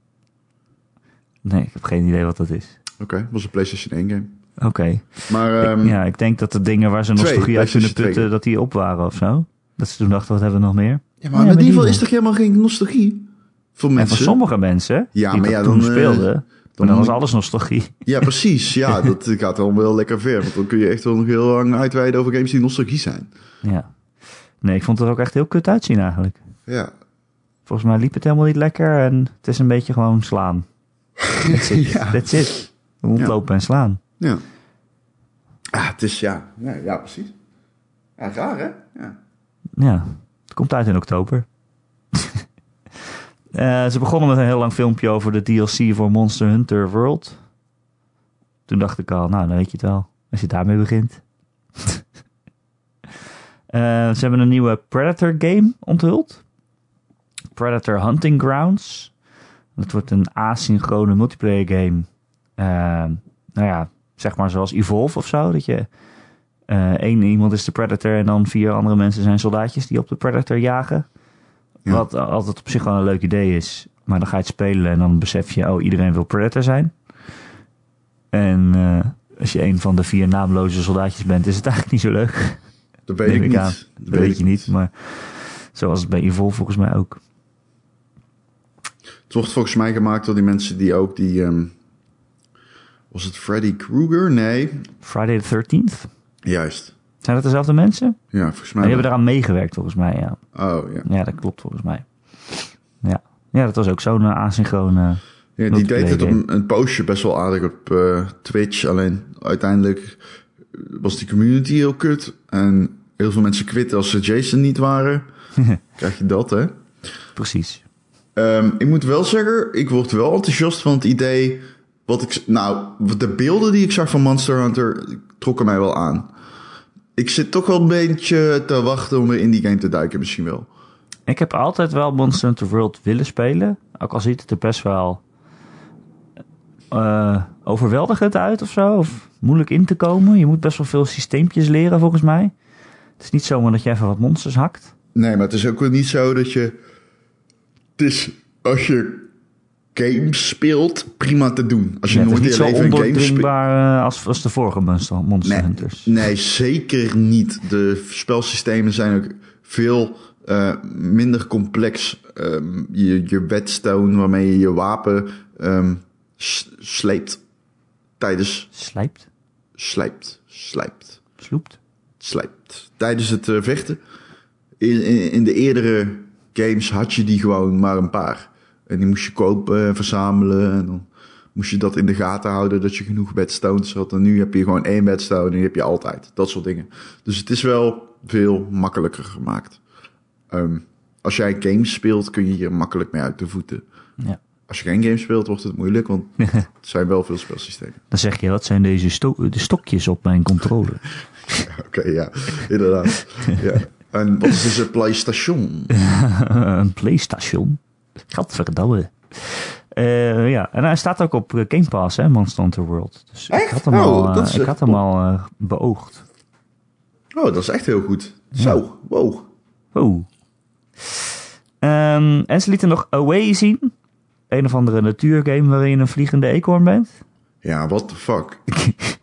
Nee, ik heb geen idee wat dat is. Oké, was een PlayStation 1 game. Oké. Maar Ik- ehm, ja, ik denk dat de dingen waar ze nostalgie uit kunnen putten, dat die op waren of zo. Dat ze toen dachten, wat hebben we nog meer? ja, maar Ja, Medieval Medieval. is toch helemaal geen nostalgie? Voor En mensen. voor sommige mensen, Ja, die maar ja, toen dan, eh, speelden, dan maar dan was alles nostalgie. Ja, precies. Ja, dat gaat dan wel lekker ver. Want dan kun je echt wel nog heel lang uitweiden over games die nostalgie zijn. Ja. Nee, ik vond het ook echt heel kut uitzien eigenlijk. Ja. Volgens mij liep het helemaal niet lekker en het is een beetje gewoon slaan. That's it. Ja. That's it. Rondlopen en slaan. Ja. Ah, het is ja. Ja, ja precies. Ja, raar hè? Ja. Ja, het komt uit in oktober. Eh, ze begonnen met een heel lang filmpje over de DLC voor Monster Hunter World. Toen dacht ik al, nou, dan weet je het wel. Als je daarmee begint. Eh, ze hebben een nieuwe Predator game onthuld. Predator Hunting Grounds. Dat wordt een asynchrone multiplayer game. Eh, nou ja, zeg maar zoals Evolve of zo. Dat je eh één iemand is de Predator en dan vier andere mensen zijn soldaatjes die op de Predator jagen. Ja. Wat altijd op zich wel een leuk idee is. Maar dan ga je het spelen en dan besef je, oh, iedereen wil Predator zijn. En eh, als je een van de vier naamloze soldaatjes bent, is het eigenlijk niet zo leuk. Dat weet ik ik niet. Dat, Dat weet je niet, maar zoals het bij Evolve volgens mij ook. Wordt volgens mij gemaakt door die mensen die ook die... ehm, was het Freddy Krueger? Nee. Friday the 13th? Juist. Zijn dat dezelfde mensen? Ja, volgens Die mij. hebben eraan meegewerkt volgens mij, ja. Oh, ja. Ja, dat klopt volgens mij. Ja, ja dat was ook zo'n uh, asynchrone... Ja, die deed het op een, een postje best wel aardig op eh, Twitch. Alleen uiteindelijk was die community heel kut. En heel veel mensen quitten als ze Jason niet waren. Krijg je dat, hè? Precies. Ehm, ik moet wel zeggen, ik word wel enthousiast van het idee. Wat ik, nou, de beelden die ik zag van Monster Hunter trokken mij wel aan. Ik zit toch wel een beetje te wachten om weer in die game te duiken, misschien wel. Ik heb altijd wel Monster Hunter World willen spelen. Ook al ziet het er best wel eh, overweldigend uit of zo. Of moeilijk in te komen. Je moet best wel veel systeempjes leren volgens mij. Het is niet zomaar dat je even wat monsters hakt. Nee, maar het is ook wel niet zo dat je. Het is als je games speelt, prima te doen. Als je Ja, het is nooit niet in je zo leven een game speelt. ondoordringbaar eh, als, als de vorige Monster, Monster Nee, Hunters. nee, zeker niet. De spelsystemen zijn ook veel eh, minder complex. Ehm, je, je whetstone waarmee je je wapen ehm, s- sleept tijdens... Slijpt? Slijpt, slijpt, Sloept? slijpt. Tijdens het eh, vechten. In, in, in de eerdere games had je die gewoon maar een paar. En die moest je kopen en verzamelen. En dan moest je dat in de gaten houden dat je genoeg bedstones had. En nu heb je gewoon één bedstone en die heb je altijd. Dat soort dingen. Dus het is wel veel makkelijker gemaakt. Ehm, als jij games speelt, kun je hier makkelijk mee uit de voeten. Ja. Als je geen games speelt, wordt het moeilijk, want het zijn wel veel spelsystemen. Dan zeg je, wat zijn deze sto- de stokjes op mijn controller? Oké, ja, inderdaad. ja. En wat is deze PlayStation? een Playstation? Gadverdamme. Eh ja, en hij staat ook op eh, Game Pass, hè, Monster Hunter World. Dus ik Echt? had hem Oh, al, eh, dat is, ik eh, had hem al eh, beoogd. Oh, dat is echt heel goed. Zo, wow. Oh. Ehm, en ze lieten nog Away zien. Een of andere natuurgame waarin je een vliegende eekhoorn bent. Ja, what the fuck?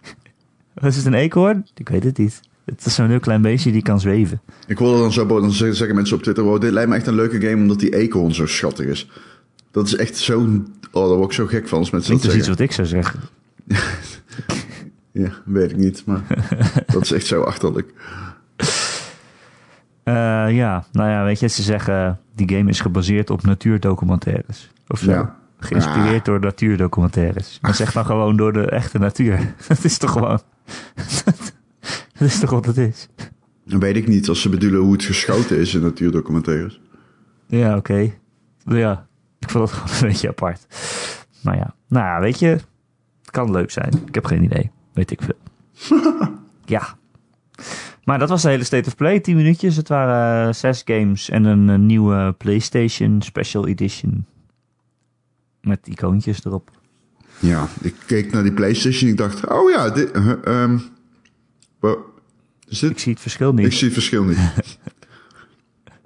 Is het een eekhoorn? Ik weet het niet. Het is zo'n heel klein beestje die kan zweven. Ik wilde dan zo, dan zeggen mensen op Twitter, wow, dit lijkt me echt een leuke game omdat die eekhoorn zo schattig is. Dat is echt zo, oh, daar word ik zo gek van als mensen dat dus iets wat ik zou zeggen. Ja, weet ik niet, maar dat is echt zo achterlijk. Eh, ja, nou ja, weet je, ze zeggen die game is gebaseerd op natuurdocumentaires. Of zo. Ja. Geïnspireerd Ah. door natuurdocumentaires. Maar zeg dan gewoon door de echte natuur. Dat is toch gewoon... dat is toch wat het is? Dan weet ik niet als ze bedoelen hoe het geschoten is in natuurdocumentaires. Ja, oké. Ja, ik vond het gewoon een beetje apart. Maar ja, nou ja, weet je, het kan leuk zijn. Ik heb geen idee. Weet ik veel. ja. Maar dat was de hele State of Play, 10 minuutjes. Het waren eh, zes games en een, eh, nieuwe PlayStation Special Edition. Met icoontjes erop. Ja, ik keek naar die PlayStation ik dacht, oh ja, dit, eh, ehm. Ik zie het verschil niet. Ik zie het verschil niet.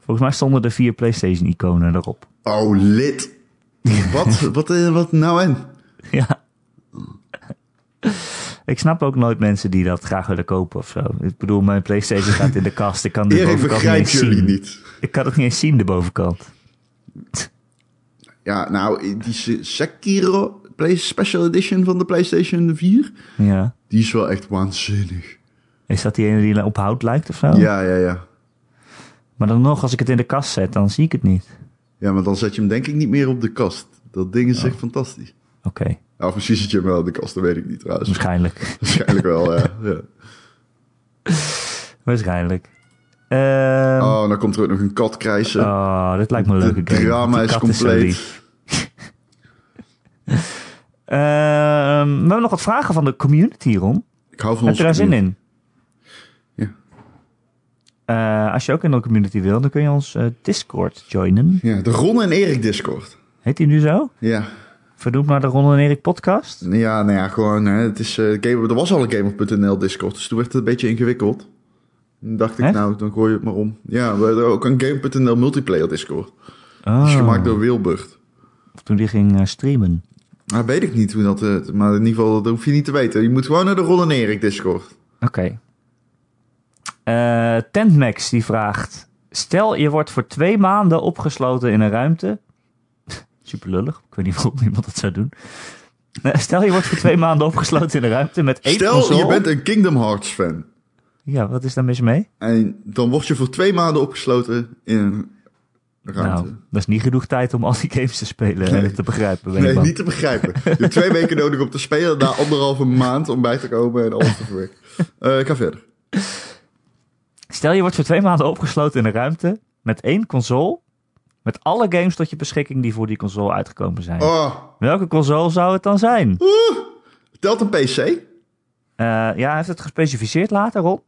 Volgens mij stonden er vier PlayStation iconen erop. Oh, lid. Wat, wat, eh, wat nou en? ja. Ik snap ook nooit mensen die dat graag willen kopen of zo. Ik bedoel, mijn PlayStation gaat in de kast. Ik kan de Erik bovenkant niet eens zien. niet. Ik kan het niet eens zien, de bovenkant. Ja, nou, die Se- Sekiro Play Special Edition van de PlayStation 4, Ja. die is wel echt waanzinnig. Is dat die ene die op hout lijkt of zo? Ja, ja, ja. Maar dan nog, als ik het in de kast zet, dan zie ik het niet. Ja, maar dan zet je hem denk ik niet meer op de kast. Dat ding is echt fantastisch. Oké, Nou, of misschien zet je hem wel op de kast, dat weet ik niet trouwens. waarschijnlijk. Waarschijnlijk wel, ja. ja. waarschijnlijk. Ehm, oh. Oh, dan komt er ook nog een kat krijsen. dit lijkt me een leuke game. drama Die is compleet. Ehm, we hebben nog wat vragen van de community, Ron. Ik hou van Heb je daar zin in? Eh, als je ook in de community wil, dan kun je ons eh, Discord joinen. Ja, de Ron en Erik Discord. Heet die nu zo? Ja. Vernoemd naar de Ron en Erik podcast? Ja, nou ja, gewoon, hè, het is, eh, game, er was al een Gamer.nl Discord, dus toen werd het een beetje ingewikkeld. Dacht ik, Echt? nou, dan gooi je het maar om. Ja, we hebben ook een Game.nl multiplayer Discord. Oh, Die is gemaakt door Wilbert. Toen die ging streamen. Nou, weet ik niet hoe dat, maar in ieder geval, dat hoef je niet te weten. Je moet gewoon naar de Ron en Erik Discord. Oké. Eh, Tentmax die vraagt... Stel, je wordt voor twee maanden opgesloten in een ruimte. Super lullig. Ik weet niet waarom iemand dat zou doen. Eh, Stel, je wordt voor twee maanden opgesloten in een ruimte met één Stel, console. je bent een Kingdom Hearts fan. Ja, wat is daar mis mee? En dan word je voor twee maanden opgesloten in een ruimte. Nou, dat is niet genoeg tijd om al die games te spelen en Nee. het te begrijpen. Nee, bang. niet te begrijpen. Je hebt twee weken nodig om te spelen, na anderhalve maand om bij te komen en alles te verwerken. Eh, ik ga verder. Stel, je wordt voor twee maanden opgesloten in een ruimte met één console. Met alle games tot je beschikking die voor die console uitgekomen zijn. Oh, Welke console zou het dan zijn? telt een PC? Eh, ja, hij heeft het gespecificeerd later op.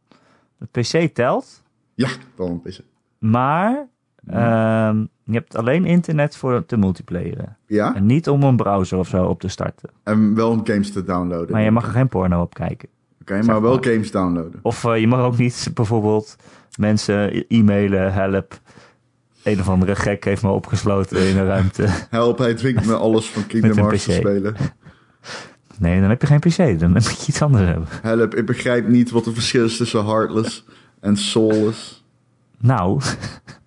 De PC telt, Ja, dan een PC. maar ehm, je hebt alleen internet voor te multiplayeren. Ja, En niet om een browser of zo op te starten. en wel games te downloaden. Maar je mag er geen porno op kijken. Oké, maar wel games downloaden. Of eh, je mag ook niet bijvoorbeeld mensen e-mailen, help. Een of andere gek heeft me opgesloten in een ruimte. Help, hij dwingt me alles van Kingdom Hearts te spelen. Nee, dan heb je geen PC. Dan moet je iets anders hebben. Help, ik begrijp niet wat het verschil is tussen Heartless en Soulless. Nou,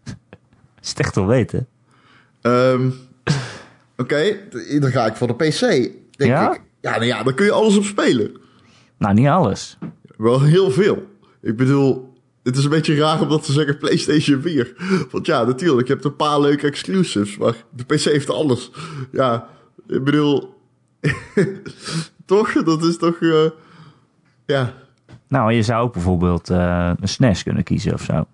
is het echt wel weten. Ehm, Oké, dan ga ik voor de PC, denk Ja? ik. Ja, nou ja, dan kun je alles op spelen. Nou, niet alles. Wel heel veel. Ik bedoel, het is een beetje raar om dat te zeggen PlayStation 4. Want ja, natuurlijk, je hebt een paar leuke exclusives, maar de PC heeft alles. Ja, ik bedoel... toch? Dat is toch... eh, ja, Nou, je zou ook bijvoorbeeld eh, een SNES kunnen kiezen of zo.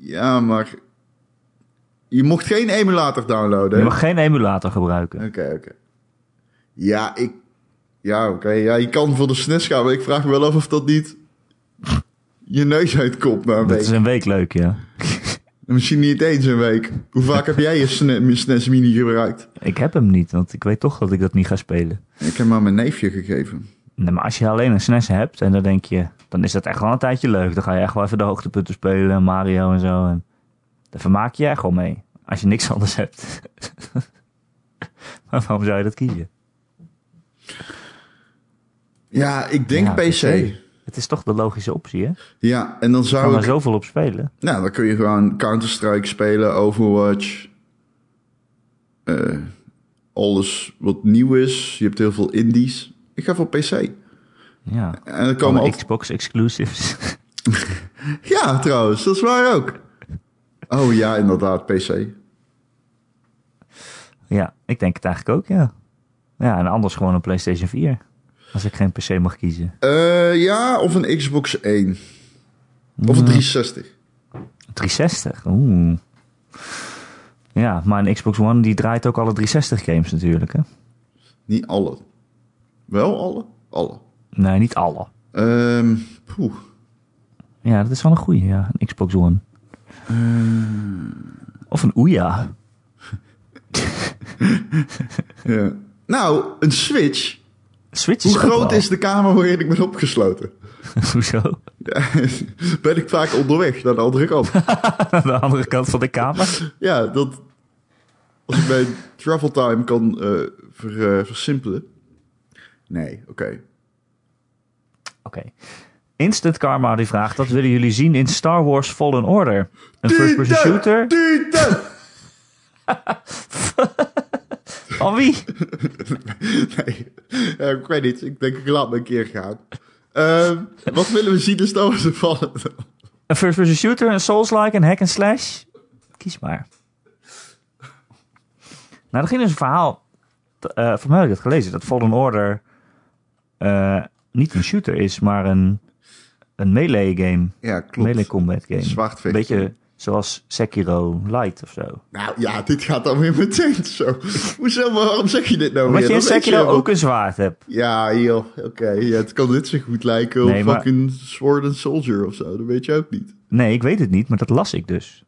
ja, maar... Je mocht geen emulator downloaden, Je mag geen emulator gebruiken. Oké, oké. Ja, ik... Ja, oké. Ja, je kan voor de SNES gaan, maar ik vraag me wel af of dat niet... je neus uitkomt na een Dat week. is een week leuk, ja. Misschien niet eens een week. Hoe vaak heb jij je SNES, SNES Mini gebruikt? Ik heb hem niet, want ik weet toch dat ik dat niet ga spelen. Ik heb hem aan mijn neefje gegeven. Nee, maar als je alleen een SNES hebt en dan denk je, dan is dat echt wel een tijdje leuk. Dan ga je echt wel even de hoogtepunten spelen, Mario en zo. En daar vermaak je je echt wel mee. Als je niks anders hebt. maar waarom zou je dat kiezen? Ja, ik denk Ja, PC. Het is toch de logische optie, hè? Ja, en dan Je zou er ik... zoveel op spelen. Nou, dan kun je gewoon Counter-Strike spelen, Overwatch. eh, alles wat nieuw is. Je hebt heel veel indies. Ik ga voor PC. Ja. En er komen altijd... Xbox exclusives. Ja, trouwens, dat is waar ook. Oh ja, inderdaad, PC. ja, ik denk het eigenlijk ook, ja. Ja, en anders gewoon een PlayStation 4. Als ik geen PC mag kiezen. Eh, ja, of een Xbox 1. Of een 360. 360, oeh. Ja, maar een Xbox One die draait ook alle 360 games natuurlijk, hè? Niet alle. Wel alle? Alle. Nee, niet alle. Ehm poeh. Ja, dat is wel een goeie, ja. Een Xbox One. Of een Ouya. Ja. Nou, een Switch. Switch Hoe groot is de kamer waarin ik ben opgesloten? Hoezo? Ja, ben ik vaak onderweg naar de andere kant. De andere kant van de kamer? Ja, dat... Als ik mijn travel time kan eh, ver, eh, versimpelen. Nee, oké. Oké. Instant Karma die vraagt, wat willen jullie zien in Star Wars Fallen Order? Een first-person shooter? Van wie? Nee, Eh, ik weet niet. Ik denk ik laat me een keer gaan. Ehm, wat willen we zien Star Wars vallen? Een first-person shooter, een Souls-like, een hack and slash? Kies maar. Nou, er ging dus een verhaal. eh voor mij heb ik het gelezen. Dat Fallen Order eh, niet een shooter is, maar een, een melee game. Ja, klopt. Melee combat game. Een beetje zoals Sekiro Light of zo. Nou ja, dit gaat dan weer meteen zo. Hoezo, maar waarom zeg je dit nou Omdat weer? je in Sekiro ook een zwaard hebt. Ja, joh, oké. Ja, het kan dit zo goed lijken op Nee, maar- fucking Sword and Soldier of zo. Dat weet je ook niet. Nee, ik weet het niet, maar dat las ik dus.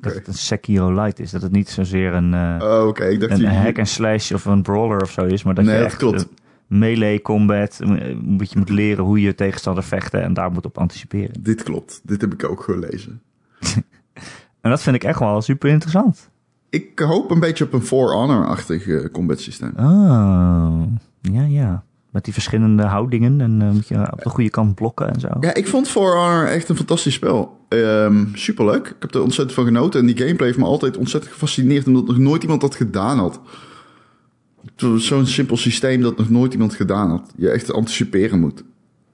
Dat het een Sekiro Light is. Dat het niet zozeer een, eh, Oh, oké. Ik dacht... een die- hack and slash of een brawler of zo is. Maar dat Nee, je dat echt klopt. eh, melee combat, eh, moet je moet leren hoe je tegenstander vechten en daar moet op anticiperen. Dit klopt. Dit heb ik ook gelezen. En dat vind ik echt wel super interessant. Ik hoop een beetje op een For Honor-achtig eh, combat systeem. Oh, ja, ja. Met die verschillende houdingen en eh, moet je op de goede kant blokken en zo. Ja, ik vond For Honor echt een fantastisch spel. Ehm superleuk. Ik heb er ontzettend van genoten. En die gameplay heeft me altijd ontzettend gefascineerd... omdat nog nooit iemand dat gedaan had. Zo- Zo'n simpel systeem dat nog nooit iemand gedaan had. Je echt anticiperen moet.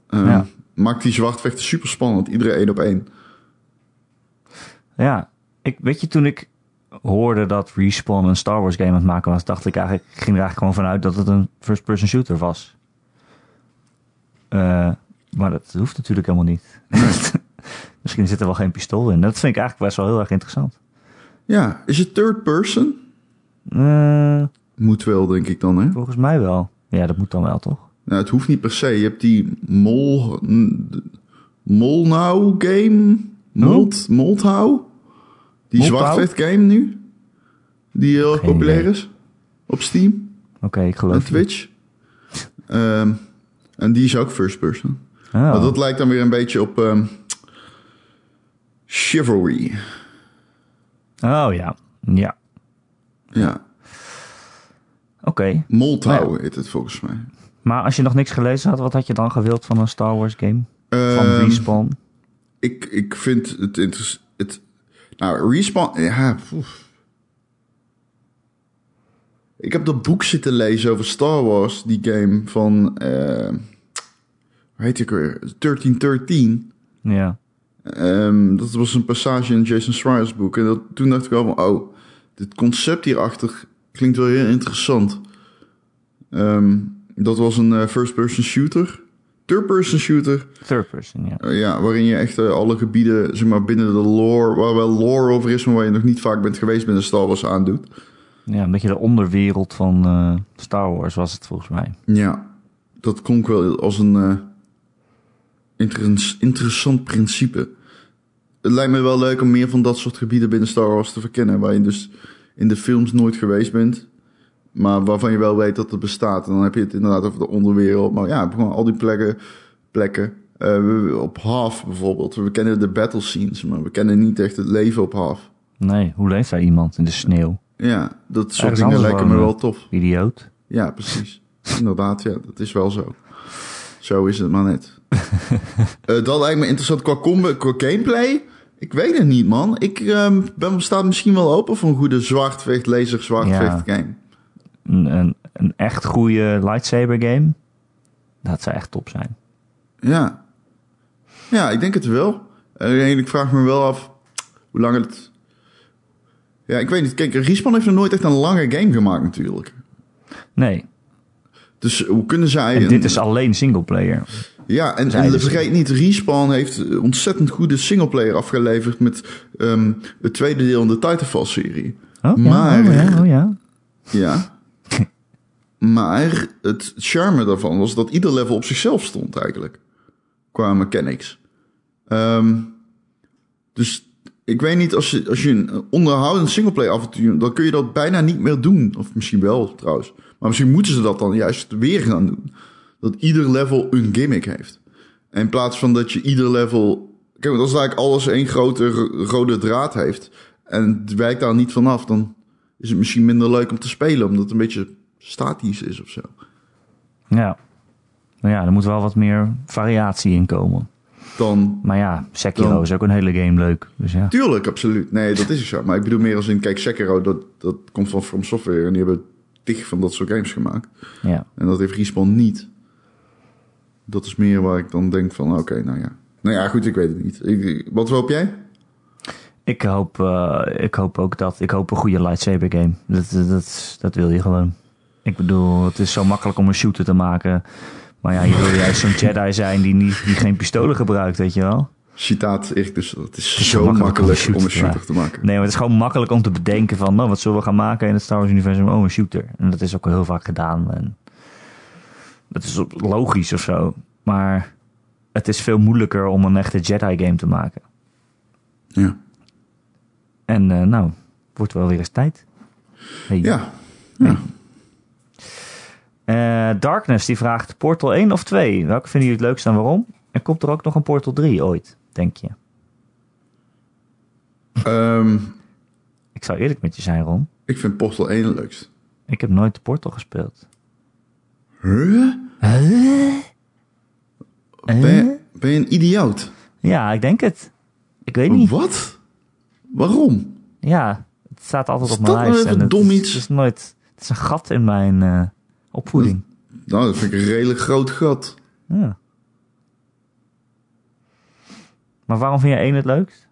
Ehm, Ja. Maakt die zwartvechten super spannend. Iedereen één op één. Ja, ik, weet je, toen ik hoorde dat Respawn een Star Wars game aan het maken was, dacht ik eigenlijk, ging er eigenlijk gewoon vanuit dat het een first-person shooter was. Eh, maar dat hoeft natuurlijk helemaal niet. Misschien zit er wel geen pistool in. Dat vind ik eigenlijk best wel heel erg interessant. Ja, is het third person? Eh, Moet wel, denk ik dan, hè? volgens mij wel. Ja, dat moet dan wel, toch? Nou, het hoeft niet per se. Je hebt die Mol... Molnau game? Mold? Die zwartvecht game nu? Die heel Geen populair idee. is. Op Steam Oké, ik en geloof je. Twitch. Ehm, en die is ook first person. Oh. Maar dat lijkt dan weer een beetje op ehm, Chivalry. Oh ja, ja. Ja, Oké. Moltouw Nou heet het volgens mij. Maar als je nog niks gelezen had, wat had je dan gewild van een Star Wars game? Van Ehm, Respawn? ik, ik vind het interessant. Nou, Respawn. Ja, poef. Ik heb dat boek zitten lezen over Star Wars, die game van. eh hoe heet ook weer? 1313. Ja. Ehm, dat was een passage in Jason Schreier's boek. En dat, toen dacht ik wel van, oh, dit concept hierachter klinkt wel heel interessant. Ehm, dat was een eh, first-person shooter. Third-person shooter. Third person, ja. eh, ja, waarin je echt eh, alle gebieden, zeg maar, binnen de lore, waar wel lore over is, maar waar je nog niet vaak bent geweest binnen Star Wars aandoet. Ja, een beetje de onderwereld van eh, Star Wars was het volgens mij. Ja, dat klonk wel als een inter- interessant principe. Het lijkt me wel leuk om meer van dat soort gebieden binnen Star Wars te verkennen, waar je dus in de films nooit geweest bent, maar waarvan je wel weet dat het bestaat. En dan heb je het inderdaad over de onderwereld, maar ja, gewoon al die plekken. plekken. Eh, op Half bijvoorbeeld, we kennen de battle scenes, maar we kennen niet echt het leven op Half. Nee, hoe leeft daar iemand in de sneeuw? Ja, dat soort Ergens dingen lijken me wel tof. Idioot. Ja, precies. Inderdaad, ja, dat is wel zo. Zo is het maar net. Eh, dat lijkt me interessant qua, comb- qua gameplay. Ik weet het niet, man. Ik ehm, ben, sta misschien wel open voor een goede zwaardvecht, laser zwaardvecht game. Een, een, een echt goede lightsaber game. Dat zou echt top zijn. Ja. Ja, ik denk het wel. Alleen ik vraag me wel af hoe lang het... Ja, ik weet niet. Kijk, Respawn heeft nog nooit echt een lange game gemaakt natuurlijk. Nee, Dus hoe kunnen zij... en een- dit is alleen singleplayer. Ja, en, en ze. vergeet niet, Respawn heeft ontzettend goede singleplayer afgeleverd met ehm, het tweede deel in de Titanfall-serie. Oh ja, Maar- oh ja, oh ja. Ja. Maar het charme daarvan was dat ieder level op zichzelf stond eigenlijk. Qua mechanics. Ehm, dus ik weet niet, als je, als je een onderhoudend singleplayer avontuur... dan kun je dat bijna niet meer doen. Of misschien wel trouwens. Maar misschien moeten ze dat dan juist weer gaan doen. Dat ieder level een gimmick heeft. In plaats van dat je ieder level... Kijk, want als eigenlijk alles één grote ro- rode draad heeft... en het wijkt daar niet vanaf... dan is het misschien minder leuk om te spelen... omdat het een beetje statisch is of zo. Ja. Maar ja, er moet wel wat meer variatie in komen. Dan, Maar ja, Sekiro Dan- is ook een hele game leuk. Dus ja. tuurlijk, absoluut. Nee, dat is ook zo. Maar ik bedoel meer als in... Kijk, Sekiro, dat, dat komt van From Software... en die hebben tig van dat soort games gemaakt. ja. En dat heeft Respawn niet. Dat is meer waar ik dan denk van... oké, nou ja. Nou ja, goed, ik weet het niet. Ik, wat hoop jij? Ik hoop, eh, ik hoop ook dat. Ik hoop een goede lightsaber game. Dat, dat, dat, dat wil je gewoon. Ik bedoel, het is zo makkelijk om een shooter te maken. Maar ja, je wil juist zo'n Jedi zijn die, niet, die geen pistolen gebruikt, weet je wel. Citaat Erik dus Het is, is zo makkelijk, makkelijk om een shooter te maken. Nee, maar het is gewoon makkelijk om te bedenken van... Nou, wat zullen we gaan maken in het Star Wars universum? Oh, een shooter. En dat is ook heel vaak gedaan. En dat is logisch of zo. Maar het is veel moeilijker om een echte Jedi game te maken. Ja. En eh, nou, wordt wel weer eens tijd. Hey. Ja. ja. Eh, Darkness die vraagt Portal 1 of 2? Welke vinden jullie het leukst en waarom? En komt er ook nog een Portal 3 ooit, denk je? Ehm, Ik zou eerlijk met je zijn, Ron. ik vind Portal 1 het leukst. Ik heb nooit de Portal gespeeld. Huh? Huh? Ben, je, ben je een idioot? Ja, ik denk het. Ik weet niet. Wat? Waarom? Ja, het staat altijd op mijn lijst. en het dom iets? Het is nooit... Het is een gat in mijn eh, opvoeding. Nou, dat vind ik een redelijk groot gat. Ja. Maar waarom vind je 1 het leukst?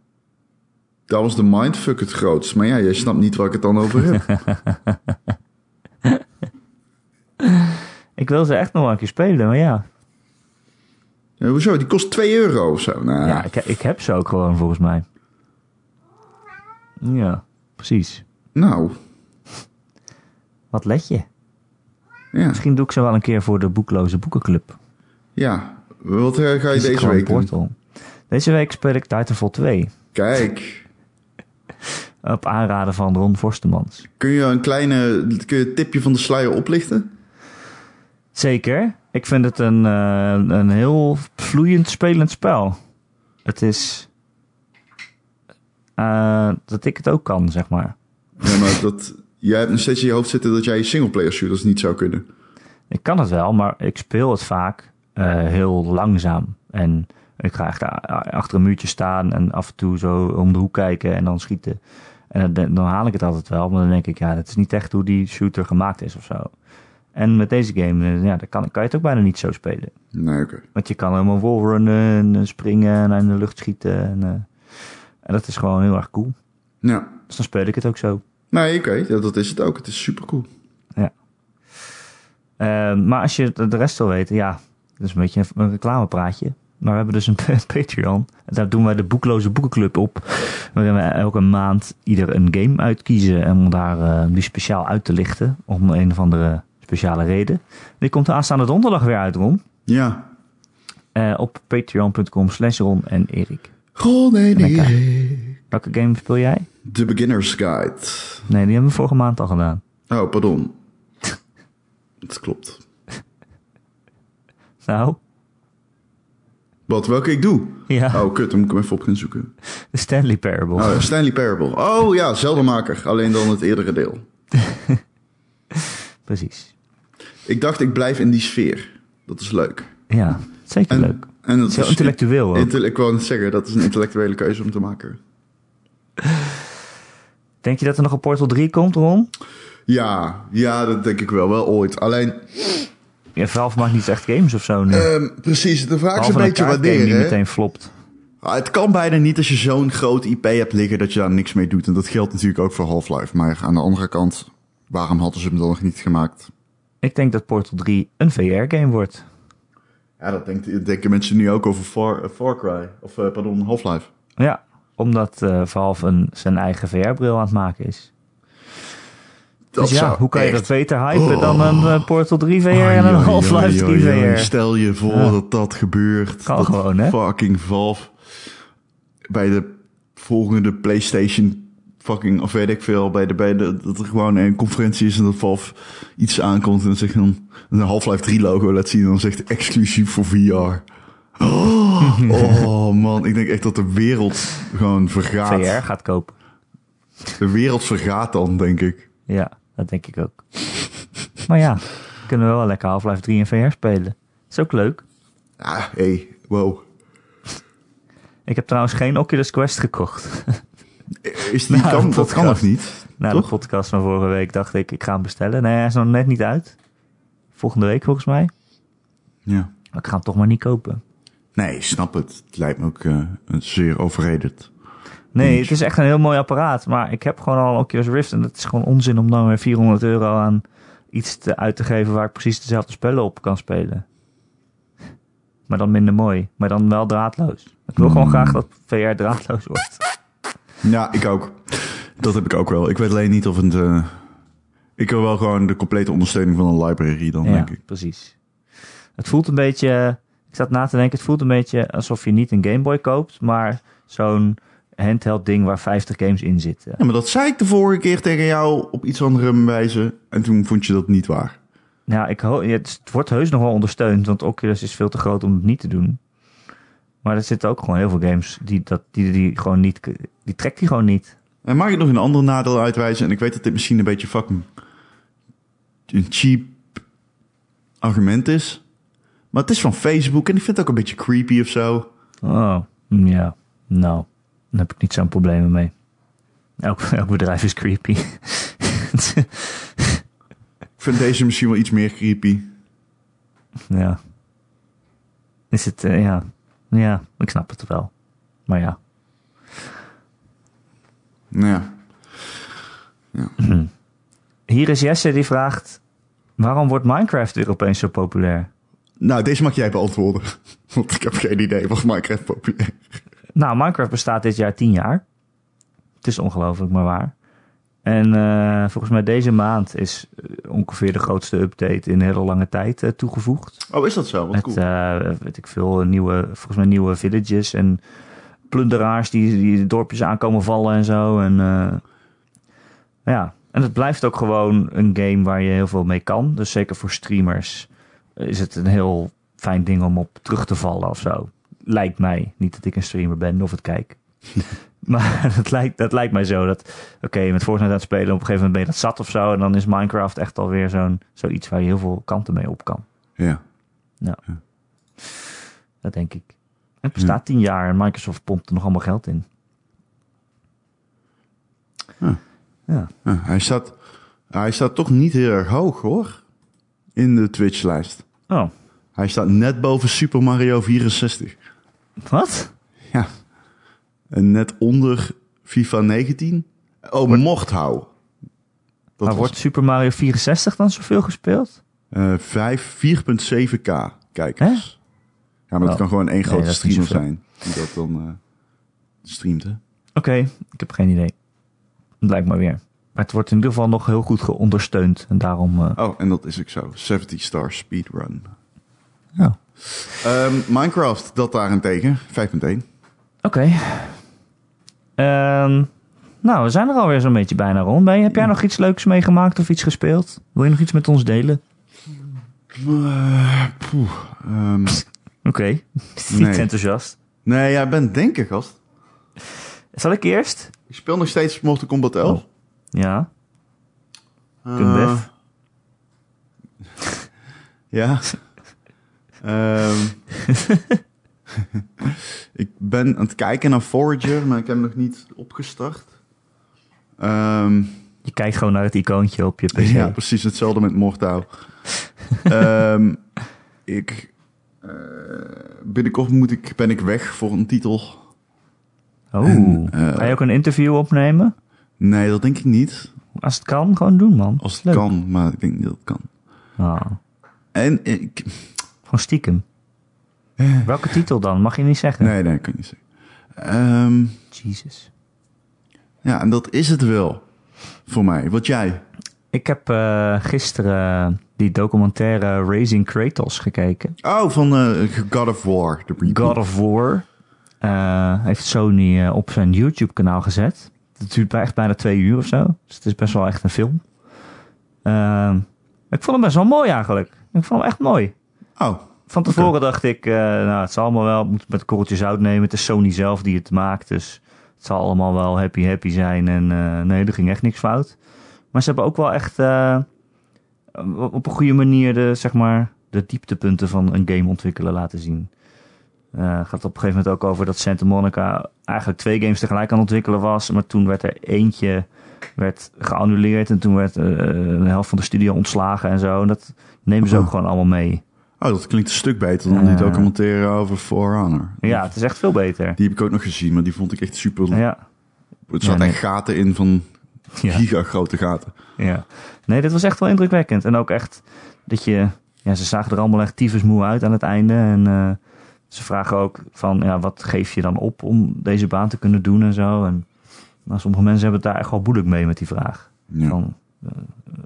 Dat was de mindfuck het grootst. Maar ja, jij snapt niet waar ik het dan over heb. Ik wil ze echt nog wel een keer spelen, maar ja. ja, hoezo? Die kost 2 euro of zo. Nou, Ja, ik, ik heb ze ook gewoon volgens mij. Ja, precies. nou, Wat let je? Ja. Misschien doe ik ze wel een keer voor de boekloze boekenclub. ja. Wat eh, ga je deze week doen? Deze week speel ik Titanfall 2. Kijk, Op aanraden van Ron Forstemans. kun je een kleine kun je het tipje van de sluier oplichten? Zeker. Ik vind het een, eh, een heel vloeiend spelend spel. Het is... eh, dat ik het ook kan, zeg maar. Ja, maar dat, jij hebt nog steeds in je hoofd zitten dat jij singleplayer shooters niet zou kunnen. Ik kan het wel, maar ik speel het vaak eh, heel langzaam. En ik ga echt achter een muurtje staan en af en toe zo om de hoek kijken en dan schieten. En dan, dan haal ik het altijd wel, maar dan denk ik, ja, dat is niet echt hoe die shooter gemaakt is of zo. En met deze game, eh, ja, dan kan, kan je het ook bijna niet zo spelen. Nee, oké. Want je kan helemaal wallrunnen en eh, springen en in de lucht schieten. En, en dat is gewoon heel erg cool. Ja. Dus dan speel ik het ook zo. Nee, oké. Ja, dat is het ook. Het is super cool. Eh, maar als je de rest wil weten, ja, dat is een beetje een- reclamepraatje. Maar we hebben dus een Patreon. En daar doen wij de Boekloze Boekenclub op. Waarin we elke maand ieder een game uitkiezen. En om daar die speciaal uit te lichten. Om een of andere speciale reden. Die komt de aanstaande donderdag weer uit, Ron. Ja. Eh, op patreon.com slash Ron en Erik. Goh, nee, Lekker. Welke game speel jij? The Beginner's Guide. Nee, die hebben we vorige maand al gedaan. Oh, pardon. Dat klopt. Nou, Wat, welke ik doe? ja, Oh, kut, dan moet ik hem even op gaan zoeken. de Stanley Parable. Oh, ja, Stanley Parable. Oh ja, zeldenmaker. Alleen dan het eerdere deel. Precies. Ik dacht, ik blijf in die sfeer. Dat is leuk. Ja, zeker En, leuk. En dat Heel intellectueel ook. Ik wou net zeggen, dat is een intellectuele keuze om te maken. Denk je dat er nog een Portal 3 komt, Ron? Ja, ja, dat denk ik wel. Wel ooit. Alleen, Ja, Valve maakt niet echt games of zo nu. ehm, precies, de vraag is een beetje wanneer. die meteen flopt. Ah, Het kan bijna niet als je zo'n groot IP hebt liggen dat je daar niks mee doet. En dat geldt natuurlijk ook voor Half-Life. Maar aan de andere kant, waarom hadden ze hem dan nog niet gemaakt? Ik denk dat Portal 3 een VR-game wordt. Ja, dat denken mensen nu ook over Far, Far Cry. Of, eh, pardon, Half-Life. Ja, omdat eh Valve een, zijn eigen VR-bril aan het maken is. Dat dus ja, hoe kan je dat beter hypen Oh. dan een eh, Portal 3 VR en een Half-Life ai, 3 ai, ai. VR? Stel je voor Ja. dat dat gebeurt. Kan dat gewoon, hè? Fucking Valve bij de volgende PlayStation fucking, of weet ik veel, bij de, bij de, dat er gewoon een conferentie is en dat Valve iets aankomt en dan zegt dan een Half-Life 3 logo laat zien en dan zegt exclusief voor VR. Oh, oh, man, ik denk echt dat de wereld gewoon vergaat. VR gaat kopen. De wereld vergaat dan, denk ik. Ja, dat denk ik ook. maar ja, kunnen we wel lekker Half-Life 3 in VR spelen. is ook leuk. Ja, hey, wow. Ik heb trouwens geen Oculus Quest gekocht. Is die, Nou, kan, dat kan nog niet? Na Toch? de podcast van vorige week dacht ik, ik ga hem bestellen. Nee, hij is nog net niet uit. Volgende week volgens mij. Ja. Maar ik ga hem toch maar niet kopen. Nee, ik snap het. Het lijkt me ook eh, een zeer overrated. Nee, het is echt een heel mooi apparaat. Maar ik heb gewoon al een Oculus Rift. En het is gewoon onzin om dan weer 400 euro aan iets te, uit te geven waar ik precies dezelfde spellen op kan spelen. Maar dan minder mooi. Maar dan wel draadloos. Ik wil gewoon graag dat VR draadloos wordt. Ja, ik ook. Dat heb ik ook wel. Ik weet alleen niet of het... eh, ik wil wel gewoon de complete ondersteuning van een library dan, Ja, denk ik. precies. Het voelt een beetje... Zat na te denken, het voelt een beetje alsof je niet een Game Boy koopt, maar zo'n handheld ding waar 50 games in zitten. Ja, maar dat zei ik de vorige keer tegen jou op iets andere wijze. En toen vond je dat niet waar. Ja, ik het wordt heus nog wel ondersteund, want Oculus is veel te groot om het niet te doen. Maar er zitten ook gewoon heel veel games die, dat, die, die gewoon niet... Die trekt die gewoon niet. En mag ik nog een ander nadeel uitwijzen? En ik weet dat dit misschien een beetje fucking een cheap argument is. Maar het is van Facebook en ik vind het ook een beetje creepy of zo. Oh, mm, ja. Nou, dan heb ik niet zo'n probleem mee. Elk, elk bedrijf is creepy. Ik vind deze misschien wel iets meer creepy. ja. Is het, eh, ja. Ja, ik snap het wel. Maar ja. Nou ja. Hier is Jesse die vraagt... Waarom wordt Minecraft weer opeens zo populair? Nou, deze mag jij beantwoorden. Want ik heb geen idee wat Minecraft populair Nou, Minecraft bestaat dit jaar 10 jaar. Het is ongelooflijk, maar waar. En eh, volgens mij deze maand is eh, ongeveer de grootste update in een hele lange tijd eh, toegevoegd. Oh, is dat zo? Wat Met, cool. eh, weet ik veel, nieuwe, volgens mij nieuwe villages en plunderaars die, die dorpjes aankomen vallen en zo. En ja, en het blijft ook gewoon een game waar je heel veel mee kan. Dus zeker voor streamers is het een heel fijn ding om op terug te vallen of zo. Lijkt mij. Niet dat ik een streamer ben of het kijk. maar dat lijkt, dat lijkt mij zo. Dat, oké, met Fortnite aan het spelen, op een gegeven moment ben je dat zat of zo. En dan is Minecraft echt alweer zo'n, zoiets waar je heel veel kanten mee op kan. Ja. Dat denk ik. Het bestaat tien jaar en Microsoft pompt er nog allemaal geld in. Ja. Ja, hij, staat, hij staat toch niet heel erg hoog hoor. In de Twitch-lijst. Oh, Hij staat net boven Super Mario 64. wat? Ja. En net onder FIFA 19. Oh, Mochthou. Dat maar was, wordt Super Mario 64 dan zoveel gespeeld? eh, 5, 4,7k kijkers. Ja, maar dat Oh. kan gewoon één grote dat streamer zijn. Die dat dan eh, streamt, hè? Oké, ik heb geen idee. Me weer. Maar het wordt in ieder geval nog heel goed geondersteund. En daarom... eh, Oh, en dat is ook zo. 70 star speedrun. ja. Ehm, Minecraft, dat daarentegen. 5.1. Oké. Ehm, nou, we zijn er alweer zo'n beetje bijna rond. Ben je, heb jij nog iets leuks meegemaakt of iets gespeeld? Wil je nog iets met ons delen? Ehm, Oké, niet Nee. enthousiast. nee, jij bent denken, gast. Zal ik eerst? Ik speel nog steeds Mortal Kombat 11. Oh. Ja, Eh, Kumbef. Ja. Ehm, ik ben aan het kijken naar Forager, maar ik heb hem nog niet opgestart. Ehm, Je kijkt gewoon naar het icoontje op je PC. ja, precies hetzelfde met Mortau. Ehm, ik, eh, binnenkort moet ik, ben ik weg voor een titel. Oh, En, eh, ga je ook een interview opnemen? Nee, dat denk ik niet. Als het kan, gewoon doen, man. Als het Leuk. kan, maar ik denk niet dat het kan. Ah, En ik... gewoon stiekem. Welke titel dan? Mag je niet zeggen? Nee, nee, kan ik niet zeggen. Ehm, Jesus. ja, en dat is het wel. Voor mij. Wat jij? Ik heb eh, gisteren die documentaire Raising Kratos gekeken. Oh, van eh, God of War. God of War eh, heeft Sony eh, op zijn YouTube-kanaal gezet. Het duurt echt bijna twee uur of zo. Dus het is best wel echt een film. Ehm, ik vond hem best wel mooi eigenlijk. Ik vond hem echt mooi. Oh, Van tevoren dacht ik, eh, nou, het zal allemaal wel, ik moet het met een korreltje zout nemen. Het is Sony zelf die het maakt, dus het zal allemaal wel happy happy zijn. En eh, nee, er ging echt niks fout. Maar ze hebben ook wel echt eh, op een goede manier de, zeg maar, de dieptepunten van een game ontwikkelen laten zien. Eh gaat op een gegeven moment ook over dat Santa Monica eigenlijk twee games tegelijk aan het ontwikkelen was. Maar toen werd er eentje werd geannuleerd en toen werd eh, de helft van de studio ontslagen en zo. En dat nemen ze ook Oh. gewoon allemaal mee. oh, dat klinkt een stuk beter dan die Eh. documentaire over For Honor. Ja, het is echt veel beter. Die heb ik ook nog gezien, maar die vond ik echt super. Ja, Het zat Ja, nee. echt gaten in van ja, gigagrote gaten. ja. Nee, dit was echt wel indrukwekkend. En ook echt dat je... Ja, ze zagen er allemaal echt tyfusmoe uit aan het einde. En ze vragen ook van, ja, wat geef je dan op om deze baan te kunnen doen en zo. En nou, sommige mensen hebben het daar echt wel moeilijk mee met die vraag. Ja. Van eh,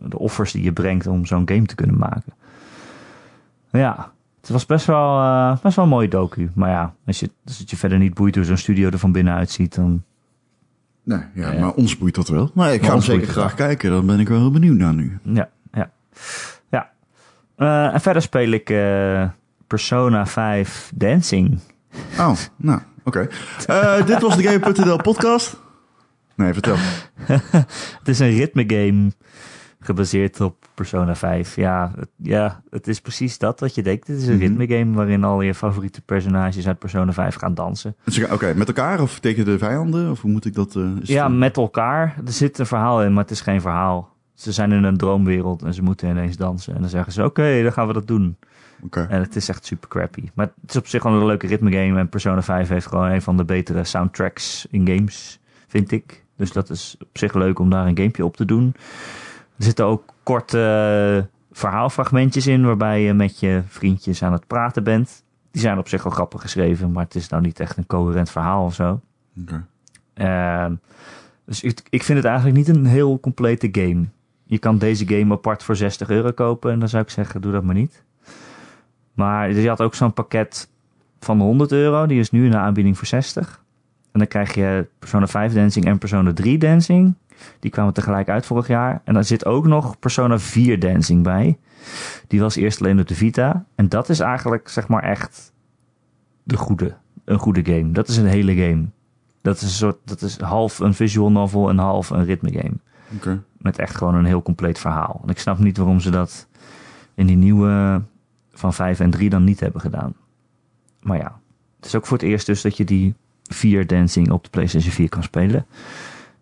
de offers die je brengt om zo'n game te kunnen maken. Ja, het was best wel, eh, best wel een mooie docu. Maar ja, als, je, als het je verder niet boeit hoe zo'n studio er van binnenuit ziet, dan... Nee, ja, Ja. maar ons boeit dat wel. Maar ik Maar ga hem zeker graag kijken. Dan ben ik wel heel benieuwd naar nu. Ja, ja. ja. Eh, en verder speel ik Persona 5 Dancing. Oh, nou, oké. Eh, dit was de Game.nl podcast. Nee, vertel. Het is een ritme game gebaseerd op Persona 5. Ja het, ja, het is precies dat wat je denkt. Het is een Mhm. ritme game waarin al je favoriete personages uit Persona 5 gaan dansen. Oké, met elkaar of tegen de vijanden? Of hoe moet ik dat... eh, Ja, het, met elkaar. Er zit een verhaal in, maar het is geen verhaal. Ze zijn in een droomwereld en ze moeten ineens dansen. En dan zeggen ze, oké, dan gaan we dat doen. En het is echt super crappy. Maar het is op zich wel een leuke ritme game. En Persona 5 heeft gewoon een van de betere soundtracks in games, vind ik. Dus dat is op zich leuk om daar een gamepje op te doen. Er zitten ook korte eh, verhaalfragmentjes in... waarbij je met je vriendjes aan het praten bent. Die zijn op zich wel grappig geschreven... maar het is nou niet echt een coherent verhaal of zo. Ehm, dus ik, ik vind het eigenlijk niet een heel complete game. Je kan deze game apart voor 60 euro kopen. En dan zou ik zeggen, doe dat maar niet. Maar je had ook zo'n pakket van 100 euro. Die is nu in de aanbieding voor 60. En dan krijg je Persona 5 Dancing en Persona 3 Dancing. Die kwamen tegelijk uit vorig jaar. En dan zit ook nog Persona 4 Dancing bij. Die was eerst alleen op de Vita. En dat is eigenlijk, zeg maar, echt de goede. Een goede game. Dat is een hele game. Dat is een soort, dat is half een visual novel en half een ritme game. Met echt gewoon een heel compleet verhaal. En ik snap niet waarom ze dat in die nieuwe van 5 en 3 dan niet hebben gedaan. Maar ja, het is ook voor het eerst dus dat je die 4 dancing op de PlayStation 4 kan spelen.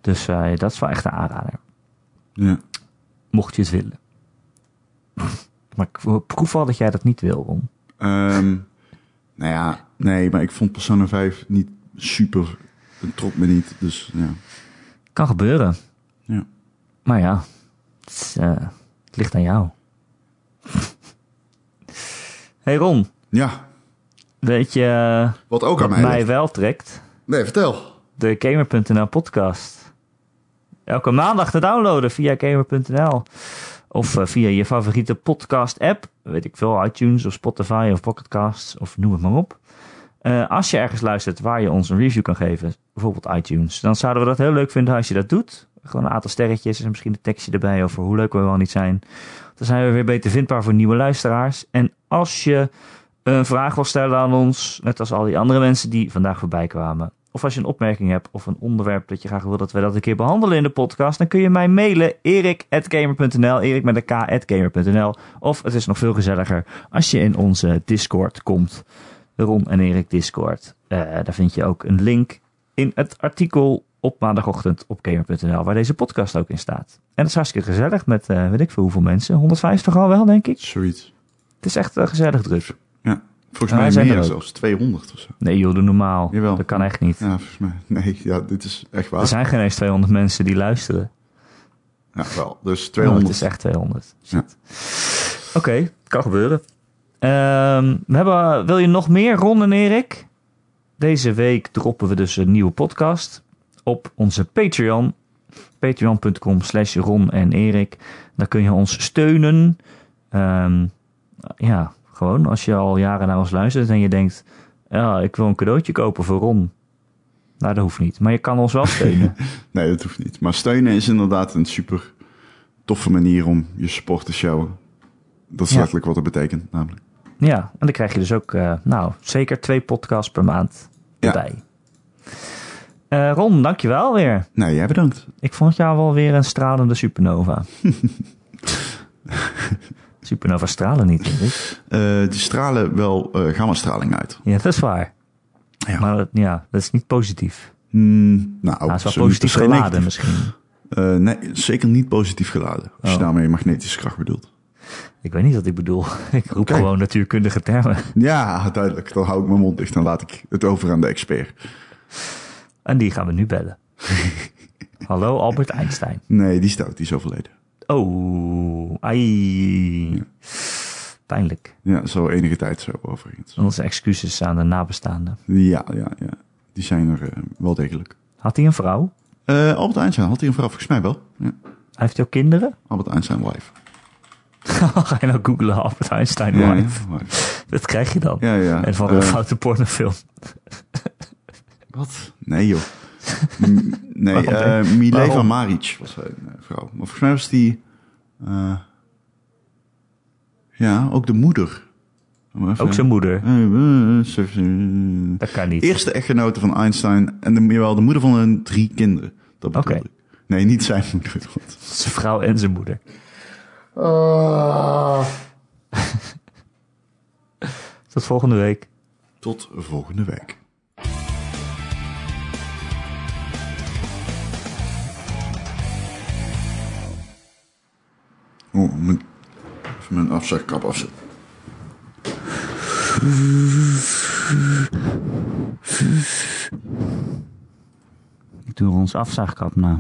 Dus eh, dat is wel echt een aanrader. Ja. Mocht je het willen. Maar ik proef al dat jij dat niet wil, Ron. Ehm, nou ja, nee, maar ik vond Persona 5 niet super. Het trok me niet, dus ja. Kan gebeuren. Ja. Maar ja, het, is, eh, het ligt aan jou. Hey Ron, Ja, weet je wat ook aan wat mij wel trekt? Nee, vertel. De Gamer.nl podcast. Elke maandag te downloaden via Gamer.nl. Of eh, via je favoriete podcast app. Weet ik veel, iTunes of Spotify of Pocketcasts of noem het maar op. Eh, als je ergens luistert waar je ons een review kan geven, bijvoorbeeld iTunes, dan zouden we dat heel leuk vinden als je dat doet. Gewoon een aantal sterretjes en misschien een tekstje erbij over hoe leuk we wel niet zijn. Dan zijn we weer beter vindbaar voor nieuwe luisteraars. En als je een vraag wil stellen aan ons, net als al die andere mensen die vandaag voorbij kwamen, of als je een opmerking hebt of een onderwerp dat je graag wil dat we dat een keer behandelen in de podcast, dan kun je mij mailen erik.gamer.nl, erik met een k.gamer.nl. Of het is nog veel gezelliger als je in onze Discord komt. Ron en Erik Discord. Eh, daar vind je ook een link in het artikel op maandagochtend op gamer.nl, waar deze podcast ook in staat. En dat is hartstikke gezellig met, eh, weet ik veel hoeveel mensen. 150 al wel, denk ik. Zoiets. Het is echt eh, gezellig druk. Ja. Volgens wij mij zijn er zelfs. 200 of zo. Nee joh, doe normaal. Jawel. Dat kan echt niet. Ja, volgens mij. Nee, ja, dit is echt waar. Er zijn geen eens 200 mensen die luisteren. Ja, wel. Dus Oh, 200. het is echt 200. Ja. Oké, kan gebeuren. Ehm, we hebben, wil je nog meer, Ron en Erik? Deze week droppen we dus een nieuwe podcast op onze Patreon. Patreon.com slash Ron en Erik. Daar kun je ons steunen. Ehm, ja, gewoon als je al jaren naar ons luistert en je denkt... Ja, ik wil een cadeautje kopen voor Ron. Nou, dat hoeft niet. Maar je kan ons wel steunen. Nee, dat hoeft niet. Maar steunen is inderdaad een super toffe manier om je support te showen. Dat is Ja. letterlijk wat het betekent, namelijk. Ja, en dan krijg je dus ook, eh, nou, zeker twee podcasts per maand Ja. erbij. Eh, Ron, dankjewel weer. Nee, jij bedankt. Ik vond jou wel weer een stralende supernova. supernova stralen niet, denk ik. Eh, die stralen wel eh gammastraling uit. Ja, dat is waar. Ja. Maar dat, ja, dat is niet positief. Hmm, nou, Nou, het is wel positief geladen negatief. misschien. Nee, zeker niet positief geladen. Als je Oh. daarmee magnetische kracht bedoelt. Ik weet niet wat ik bedoel. Ik roep gewoon natuurkundige termen. Ja, duidelijk. Dan hou ik mijn mond dicht en laat ik het over aan de expert. En die gaan we nu bellen. Hallo Albert Einstein. Nee, die stout, die is overleden. Oh, ai. Pijnlijk. Ja, zo enige tijd zo overigens. Onze excuses aan de nabestaanden. Ja, ja, ja. Die zijn er eh, wel degelijk. Had hij een vrouw? Eh, Albert Einstein, had hij een vrouw? Volgens mij wel. Ja. Heeft hij ook kinderen? Albert Einstein wife. Ga je nou googlen Albert Einstein wife? ja, wife. Dat krijg je dan. ja, ja. En van een Eh, foute pornofilm. Wat? Nee, joh. M- nee, eh Mileva? Maric was een eh, vrouw. Maar volgens mij was die... eh, ja, ook de moeder. Maar even- Ook zijn moeder. Eh, eh, ze- ze- Dat kan niet. Eerste echtgenote van Einstein en de, jawel, de moeder van hun drie kinderen. Dat bedoel Oké. ik. Nee, niet zijn moeder. want- Zijn vrouw en zijn moeder. Tot volgende week. Tot volgende week. Oh, mijn, even mijn afzuigkap afzetten. Ik doe ons afzaagkap na.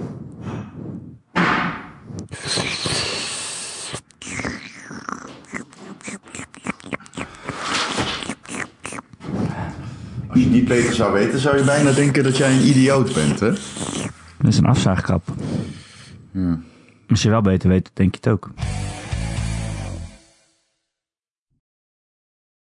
Als je niet beter zou weten, zou je bijna denken dat jij een idioot bent, hè? Dat is een afzaagkap. Ja. Als je wel beter weet, denk je het ook.